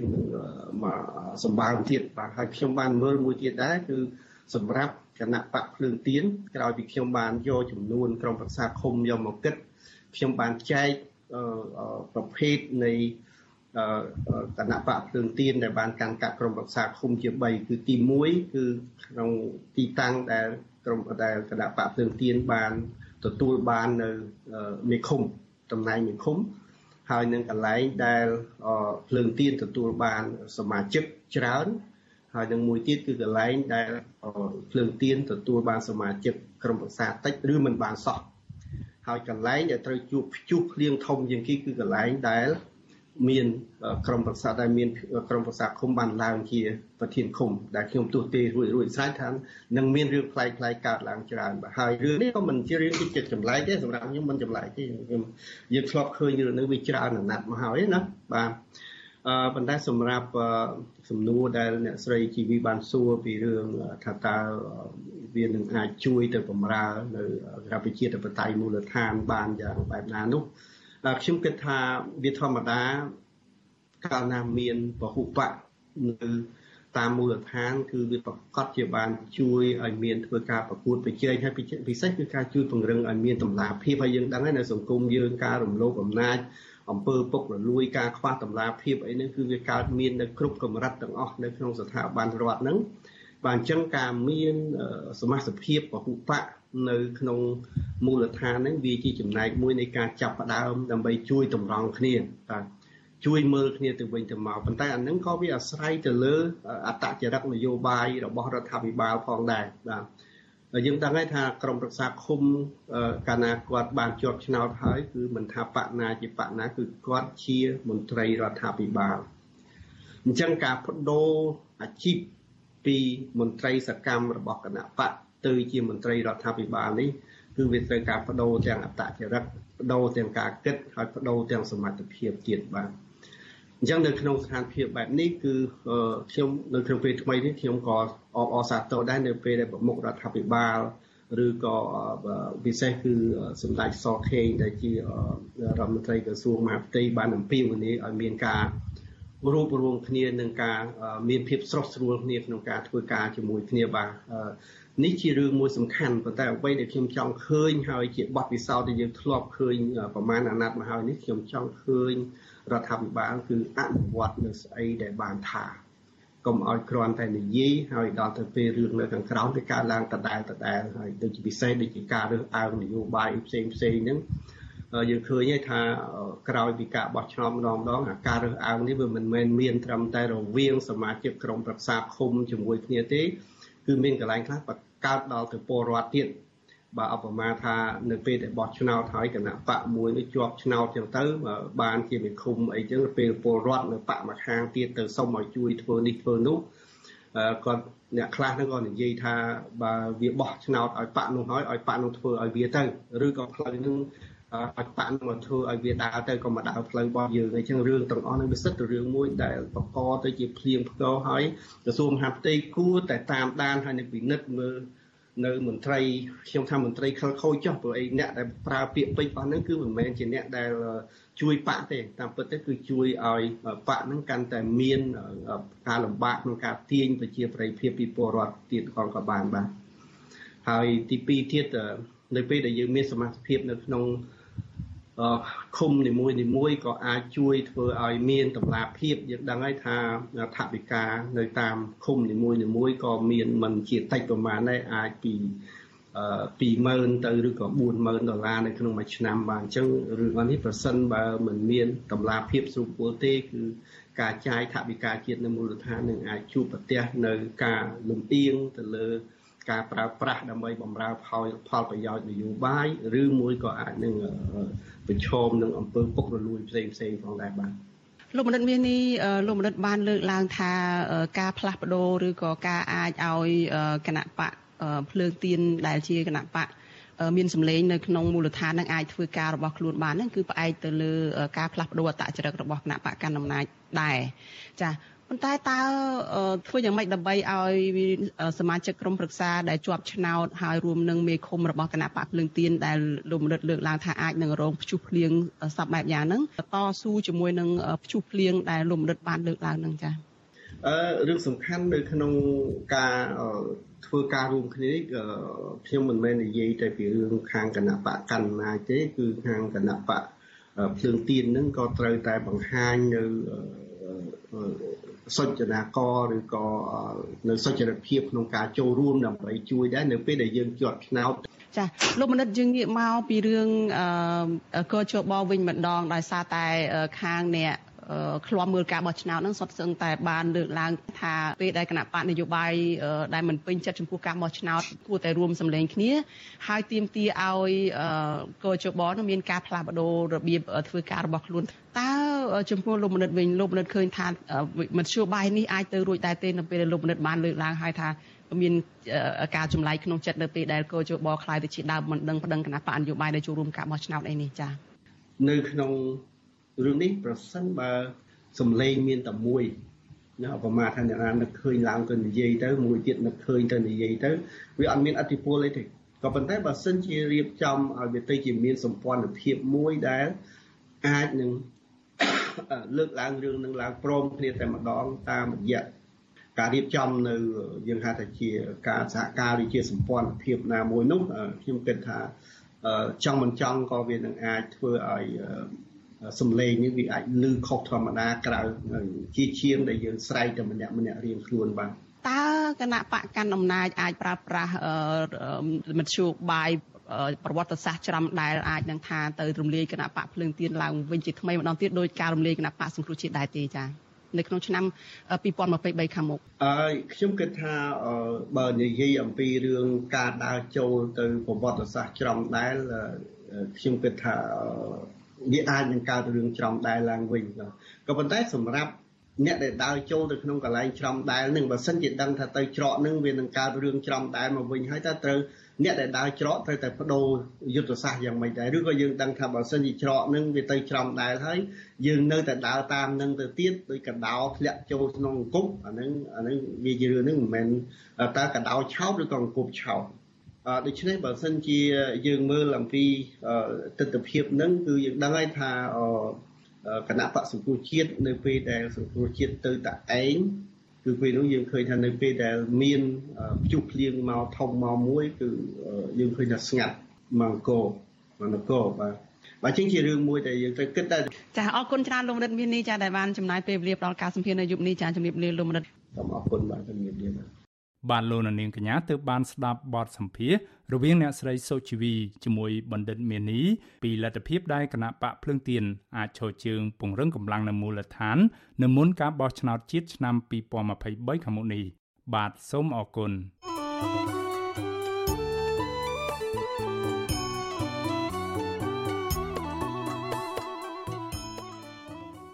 មកសម្បើមទៀតបាទហើយខ្ញុំបានមើលមួយទៀតដែរគឺសម្រាប់ គណៈបកភ្លើងទៀនក្រោយពីខ្ញុំបានយកចំនួនក្រុមប្រឹក្សាឃុំយកមកគិតខ្ញុំបានចែកប្រភេទនៃគណៈបកភ្លើងទៀនដែលបានកាន់កាប់ក្រុមប្រឹក្សាឃុំជា3គឺទី1គឺក្នុងទីតាំងដែលក្រុមដែលគណៈបកភ្លើងទៀនបានទទួលបាននៅមេឃុំតំណែងមេឃុំហើយនឹងកន្លែងដែលភ្លើងទៀនទទួលបានសមាជិកច្រើនហើយនឹងមួយទៀតគឺកន្លែងដែល ភ្លើងទៀនទទួលបានសមាជិកក្រុមប្រឹក្សាតិចឬមិនបានសោះហើយកន្លែងដែលត្រូវជួបព្យុះភ្លៀងធំជាងគេគឺកន្លែងដែលមានក្រុមប្រឹក្សាដែលមានក្រុមប្រឹក្សាឃុំបានឡើងជាប្រធានឃុំដែលខ្ញុំទស្សទេរួចរួចស្រេចថានឹងមានរឿងផ្លែកផ្លែកកើតឡើងច្រើនបាទហើយរឿងនេះក៏មិនជារឿងទីចិត្តចម្លែកទេសម្រាប់ខ្ញុំមិនចម្លែកទេខ្ញុំយើងធ្លាប់ឃើញរឿងនេះវាច្រើនអាណត្តិមកហើយណាបាទអឺ ប៉ុន្តែសម្រាប់សំណួរដែលអ្នកស្រីជីវីបានសួរពីរឿងថាតើវានឹងអាចជួយទៅបំរើនៅរដ្ឋប្រជាធិបតេយ្យមូលដ្ឋានបានយ៉ាងបែបណានោះខ្ញុំគិតថាវាធម្មតាកាលណាមានពហុបកនៅតាមមូលដ្ឋាន គឺវាប្រកាសជាបានជួយឲ្យមានធ្វើការប្រកួតប្រជែងហើយពិសេសគឺការជួយពង្រឹងឲ្យមានតម្លាភាពហើយយើងដឹងហើយនៅសង្គមយើងការរំលោភអំណាច អំពើពុករលួយការខ្វះតម្លាភាពអីហ្នឹងគឺវាកើតមាននៅគ្រប់កម្រិតទាំងអស់នៅក្នុងស្ថាប័នរដ្ឋហ្នឹងបាទអញ្ចឹងការមានសមាជិកភាពពហុបកនៅក្នុងមូលដ្ឋានហ្នឹងវាជាចំណែកមួយនៃការចាប់ផ្ដើមដើម្បីជួយតម្រង់គ្នាបាទជួយមើលគ្នាទៅវិញទៅមកប៉ុន្តែអានឹងក៏វាអាស្រ័យទៅលើអត្តចរិតនយោបាយរបស់រដ្ឋាភិបាលផងដែរបាទ យើងដឹងហើយថាក្រមប្រឹក្សាឃុំកាលណាគាត់បានជាប់ឆ្នោតហើយគឺមិនថាបកណាជាបកណាគឺគាត់ជាមន្ត្រីរដ្ឋាភិបាលអញ្ចឹងការបដូរអាជីពពីមន្ត្រីសកម្មរបស់គណៈបកទៅជាមន្ត្រីរដ្ឋាភិបាលនេះគឺវាត្រូវការបដូរទាំងអត្តចរិតបដូរទាំងការគិតហើយបដូរទាំងសមត្ថភាពទៀតបាទ អញ្ចឹងនៅក្នុងស្ថានភាពបែបនេះគឺខ្ញុំនៅក្នុងពេលថ្មីនេះខ្ញុំក៏អបអរសាទរដែរនៅពេលដែលប្រមុខរដ្ឋាភិបាលឬក៏ពិសេសគឺសម្ដេចសខេងដែលជារដ្ឋមន្ត្រីក្រសួងមហាផ្ទៃបានអំពាវនាវឲ្យមានការរួបរวมគ្នានឹងការមានភាពស្រស់ស្រួលគ្នាក្នុងការធ្វើការជាមួយគ្នាបាទនេះជារឿងមួយសំខាន់ប៉ុន្តែអ្វីដែលខ្ញុំចង់ឃើញហើយជាបទពិសោធន៍ដែលយើងធ្លាប់ឃើញប្រមាណអាណត្តិមកហើយនេះខ្ញុំចង់ឃើញ រដ្ឋាភិបាលគឺអនុវត្តនៅស្អីដែលបានថាកុំឲ្យគ្រាន់តែនិយាយហើយដល់ទៅពេលរឿងនៅខាងក្រោមវាកើតឡើងដដែលដដែលហើយដូចជាពិសេសដូចជាការរើសអើងនយោបាយផ្សេងផ្សេងហ្នឹងយើងឃើញហើយថាក្រោយពីការបោះឆ្នោតម្ដងម្ដងអាការរើសអើងនេះវាមិនមែនមានត្រឹមតែរវាងសមាជិកក្រុមប្រឹក្សាឃុំជាមួយគ្នាទេគឺមានកន្លែងខ្លះបកើតដល់ទៅពលរដ្ឋទៀត បាទអបមាថានៅពេលដែលបោះឆ្នោតហើយគណៈបកមួយនេះជាប់ឆ្នោតចឹងទៅបានជាមេឃុំអីចឹងពេលពលរដ្ឋនៅបកមួយខាងទៀតទៅសុំឲ្យជួយធ្វើនេះធ្វើនោះគាត់អ្នកខ្លះហ្នឹងក៏និយាយថាបើវាបោះឆ្នោតឲ្យបកនោះហើយឲ្យបកនោះធ្វើឲ្យវាទៅឬក៏ផ្លូវហ្នឹងឲ្យបាក់មកធ្វើឲ្យវាដើរទៅក៏មកដើរផ្លូវរបស់យើងអញ្ចឹងរឿងទាំងអស់នេះវាសិតទៅរឿងមួយដែលបកកទៅជាភ្លៀងផ្គរហើយក្រសួងមហាផ្ទៃគួរតែតាមដានហើយនឹងពិនិត្យមើល នៅមន្ត្រីខ្ញុំថាមន្ត្រីខលខូចចុះព្រោះអីអ្នកដែលប្រើពាក្យពេចន៍របស់ហ្នឹងគឺមិនមែនជាអ្នកដែលជួយបាក់ទេតាមពិតទៅគឺជួយឲ្យបាក់ហ្នឹងកាន់តែមានការលំបាកក្នុងការទាញប្រជាប្រិយភាពពីពលរដ្ឋទៀតផងក៏បានបាទហើយទី2ទៀតនៅពេលដែលយើងមានសមាជិកភាពនៅក្នុង ឃុំនីមួយនីមួយក៏អាចជួយធ្វើឲ្យមានតម្លាភាពយើងដឹងហើយថាថវិកានៅតាមឃុំនីមួយនីមួយក៏មានមិនជាតិចប្រមាណដែរអាចពី20000ទៅឬក៏40000ដុល្លារនៅក្នុងមួយឆ្នាំបាទអញ្ចឹងរឿងនេះប្រសិនបើមិនមានតម្លាភាពស្រួលពលទេគឺការចាយថវិកាជាតិនៅមូលដ្ឋាននឹងអាចជួបប្រទះនៅការលំអៀងទៅលើ ការប្រើប្រាស់ដើម្បីបម្រើផលផលប្រយោជន៍នយោបាយឬមួយក៏អាចនឹងប្រឈមនឹងអំពើពុករលួយផ្សេងផ្សេងផងដែរបាទ
លោកមនិតមាសនេះលោកមនិតបានលើកឡើងថាការផ្លាស់ប្ដូរឬក៏ការអាចឲ្យគណៈបកភ្លើងទៀនដែលជាគណៈបកមានសម្លេងនៅក្នុងមូលដ្ឋាននឹងអាចធ្វើការរបស់ខ្លួនបានហ្នឹងគឺផ្អែកទៅលើការផ្លាស់ប្ដូរអត្តចរិតរបស់គណៈបកកណ្ដាលអំណាចដែរចា ប៉ុន្តែតើធ្វើយ៉ាងម៉េចដើម្បីឲ្យសមាជិកក្រុមប្រឹក្សាដែលជាប់ឆ្នោតហើយរួមនឹងមេឃុំរបស់គណៈបកភ្លើងទៀនដែលលោកមនិតលើកឡើងថាអាចនឹងរងព្យុះភ្លៀងសពបែបយ៉ាងហ្នឹងតស៊ូជាមួយនឹងព្យុះភ្លៀងដែលលោកមនិតបានលើកឡើងហ្នឹងចា៎
អឺរឿងសំខាន់នៅក្នុងការធ្វើការរួមគ្នានេះខ្ញុំមិនមែននិយាយតែពីរឿងខាងគណៈបកកណ្ណាទេគឺខាងគណៈបកភ្លើងទៀនហ្នឹងក៏ត្រូវតែបង្ហាញនៅ សុចនាករឬក៏នៅសុចរិតភាពក្នុងការចូលរួមដើម្បីជួយដែរនៅពេលដែលយើងជាប់ឆ្នោត
ចាលោកមនិតយើងងាកមកពីរឿងកជបវិញម្ដងដោយសារតែខាងអ្នក ឃ្លាំមើលការបោះឆ្នោតហ្នឹងសុទ្ធសឹងតែបានលើកឡើងថាពេលដែលគណៈបកនយោបាយដែលមិនពេញចិត្តចំពោះការបោះឆ្នោតគួរតែរួមសម្លេងគ្នា ហើយទាមទារឲ្យកជបនឹងមានការផ្លាស់ប្ដូររបៀបធ្វើការរបស់ខ្លួនតើ
ចំពោះលោកមនិតវិញលោកមនិតឃើញថាមធ្យោបាយនេះអាចទៅរួចដែរទេនៅពេលដែលលោកមនិតបានលើកឡើងហើយថាមានការចម្លែកក្នុងចិត្តនៅពេលដែលកោជបខ្លាយទៅជាដើមមិនដឹងប្តឹងគណៈបកនយោបាយដែលចូលរួមការបោះឆ្នោតអីនេះចា៎
នៅក្នុង រឿងនេះប្រសិនបើសម្លេងមានតែមួយណាប្រមាថថាអ្នកណានឹកឃើញឡើងទៅនិយាយទៅមួយទៀតនឹកឃើញទៅនិយាយទៅវាអត់មានអធិពលអីទេក៏ប៉ុន្តែបើសិនជារៀបចំឲ្យវាទៅជាមានសម្ព័ន្ធភាពមួយដែលអាចនឹងលើកឡើងរឿងនឹងឡើងព្រមគ្នាតែម្ដងតាមរយៈការរៀបចំនៅយើងហៅថាជាការសហការឬជាសម្ព័ន្ធភាពណាមួយនោះខ្ញុំគិតថាចង់មិនចង់ក៏វានឹងអាចធ្វើឲ្យ សំឡេងនេះវាអាចលឺខុសធម្មតាក្រៅជាជាងដែលយើងស្រែកតែម្នាក់ម្នាក់រៀងខ្លួនបាទ
តើគណៈបកកាន់អំណាចអាចប្រើប្រាស់មធ្យោបាយប្រវត្តិសាស្ត្រច្រាំដែលអាចនឹងថាទៅរំលាយគណៈបកភ្លើងទៀនឡើងវិញជាថ្មីម្ដងទៀតដោយការរំលាយគណៈបកសង្គ្រោះជាតិដែរទេចា៎នៅក្នុងឆ្នាំ2023ខាងមុខ
អើខ្ញុំគិតថាបើនិយាយអំពីរឿងការដើរចូលទៅប្រវត្តិសាស្ត្រច្រំដែលខ្ញុំគិតថា វាអាចនឹងកើតរឿងច្រំដែលឡើងវិញក៏ប៉ុន្តែសម្រាប់អ្នកដែលដើរចូលទៅក្នុងកន្លែងច្រំដែលនឹងបើសិនជាដឹងថាទៅច្រកនឹងវានឹងកើតរឿងច្រំដែលមកវិញហើយតើត្រូវអ្នកដែលដើរច្រកត្រូវតែបដូរយុទ្ធសាស្ត្រយ៉ាងម៉េចដែរឬក៏យើងដឹងថាបើសិនជាច្រកនឹងវាទៅច្រំដែលហើយយើងនៅតែដើរតាមនឹងទៅទៀតដោយកដោធ្លាក់ចូលក្នុងអង្គប់អានឹងអានឹងវាជារឿងនឹងមិនមែនតើកដោឆោតឬក៏អង្គប់ឆោត ដូច្នេះបើសិនជាយើងមើលអំពីទស្សនវិជ្ជានឹងគឺយើងដឹងហើយថាគណៈបកសង្គ្រោះជាតិនៅពេលដែលសង្គ្រោះជាតិទៅតែឯងគឺពេលនោះយើងឃើញថានៅពេលដែលមានព្យុះភ្លៀងមកធំមកមួយគឺយើងឃើញថាស្ងាត់មកអង្គរមកអង្គរបាទបាទជាងជារឿងមួយដែលយើងត្រូវគិតដែរ
ចាអរគុណច្រើនលោកមនិតមាននេះចាដែលបានចំណាយពេលវេលាផ្ដល់ការសម្ភាសន៍នៅយប់នេះចាជំរាបលាលោកមនិត
សូមអរគុណបាទជំរាបលាបាទ
បានលោកនាងកញ្ញាទើបបានស្ដាប់បទសម្ភាសរវាងអ្នកស្រីសុជីវីជាមួយបណ្ឌិតមេនីពីលទ្ធភាពដែលគណៈបកភ្លើងទៀនអាចឈរជើងពង្រឹងកម្លាំងនៅមូលដ្ឋាននៅមុនការបោះឆ្នោតជាតិឆ្នាំ2023ខាងមុខនេះបាទសូមអរគុណ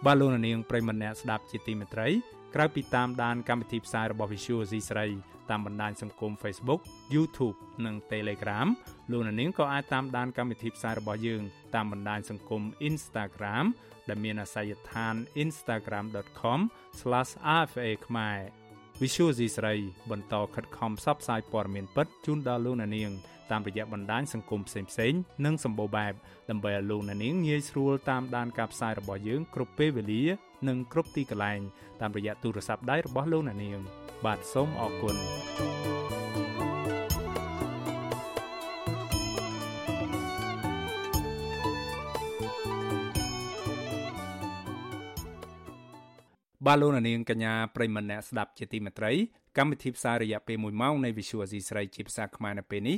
បាទលោកនាងប្រិមម្នាក់ស្ដាប់ជាទីមេត្រី ក្រៅពីតាមដានកម្មវិធីផ្សាយរបស់ Visual C ស្រីតាមបណ្ដាញសង្គម Facebook YouTube និង Telegram លោកអ្នកនាងក៏អាចតាមដានកម្មវិធីផ្សាយរបស់យើងតាមបណ្ដាញសង្គម Instagram ដែលមានអាសយដ្ឋាន instagram.com/rfa ខ្មែរ Visual C ស្រីបន្តខិតខំផ្សព្វផ្សាយព័ត៌មានពិតជូនដល់លោកអ្នកនាង តាមរយៈបណ្ដាញសង្គមផ្សេងៗនិងសម្បូរបែបដើម្បីឲ្យលោកអ្នកនាងងាយស្រួលតាមដានការផ្សាយរបស់យើងគ្រប់ពេលវេលា និងគ្រប់ទីកន្លែងតាមរយៈទូរស័ព្ទដៃរបស់លោកអ្នកនាង។បាទសូមអរគុណបាទលោកនាងកញ្ញាប្រិមម្នាក់ស្ដាប់ជាទីមេត្រីកម្មវិធីផ្សាយរយៈពេល1ម៉ោងនៃ Visual Asia ស្រីជាភាសាខ្មែរនៅពេលនេះ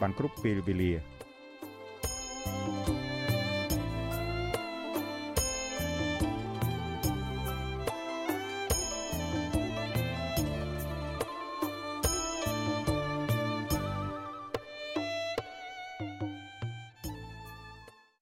បានគ្រប់ពេលវេលា thank you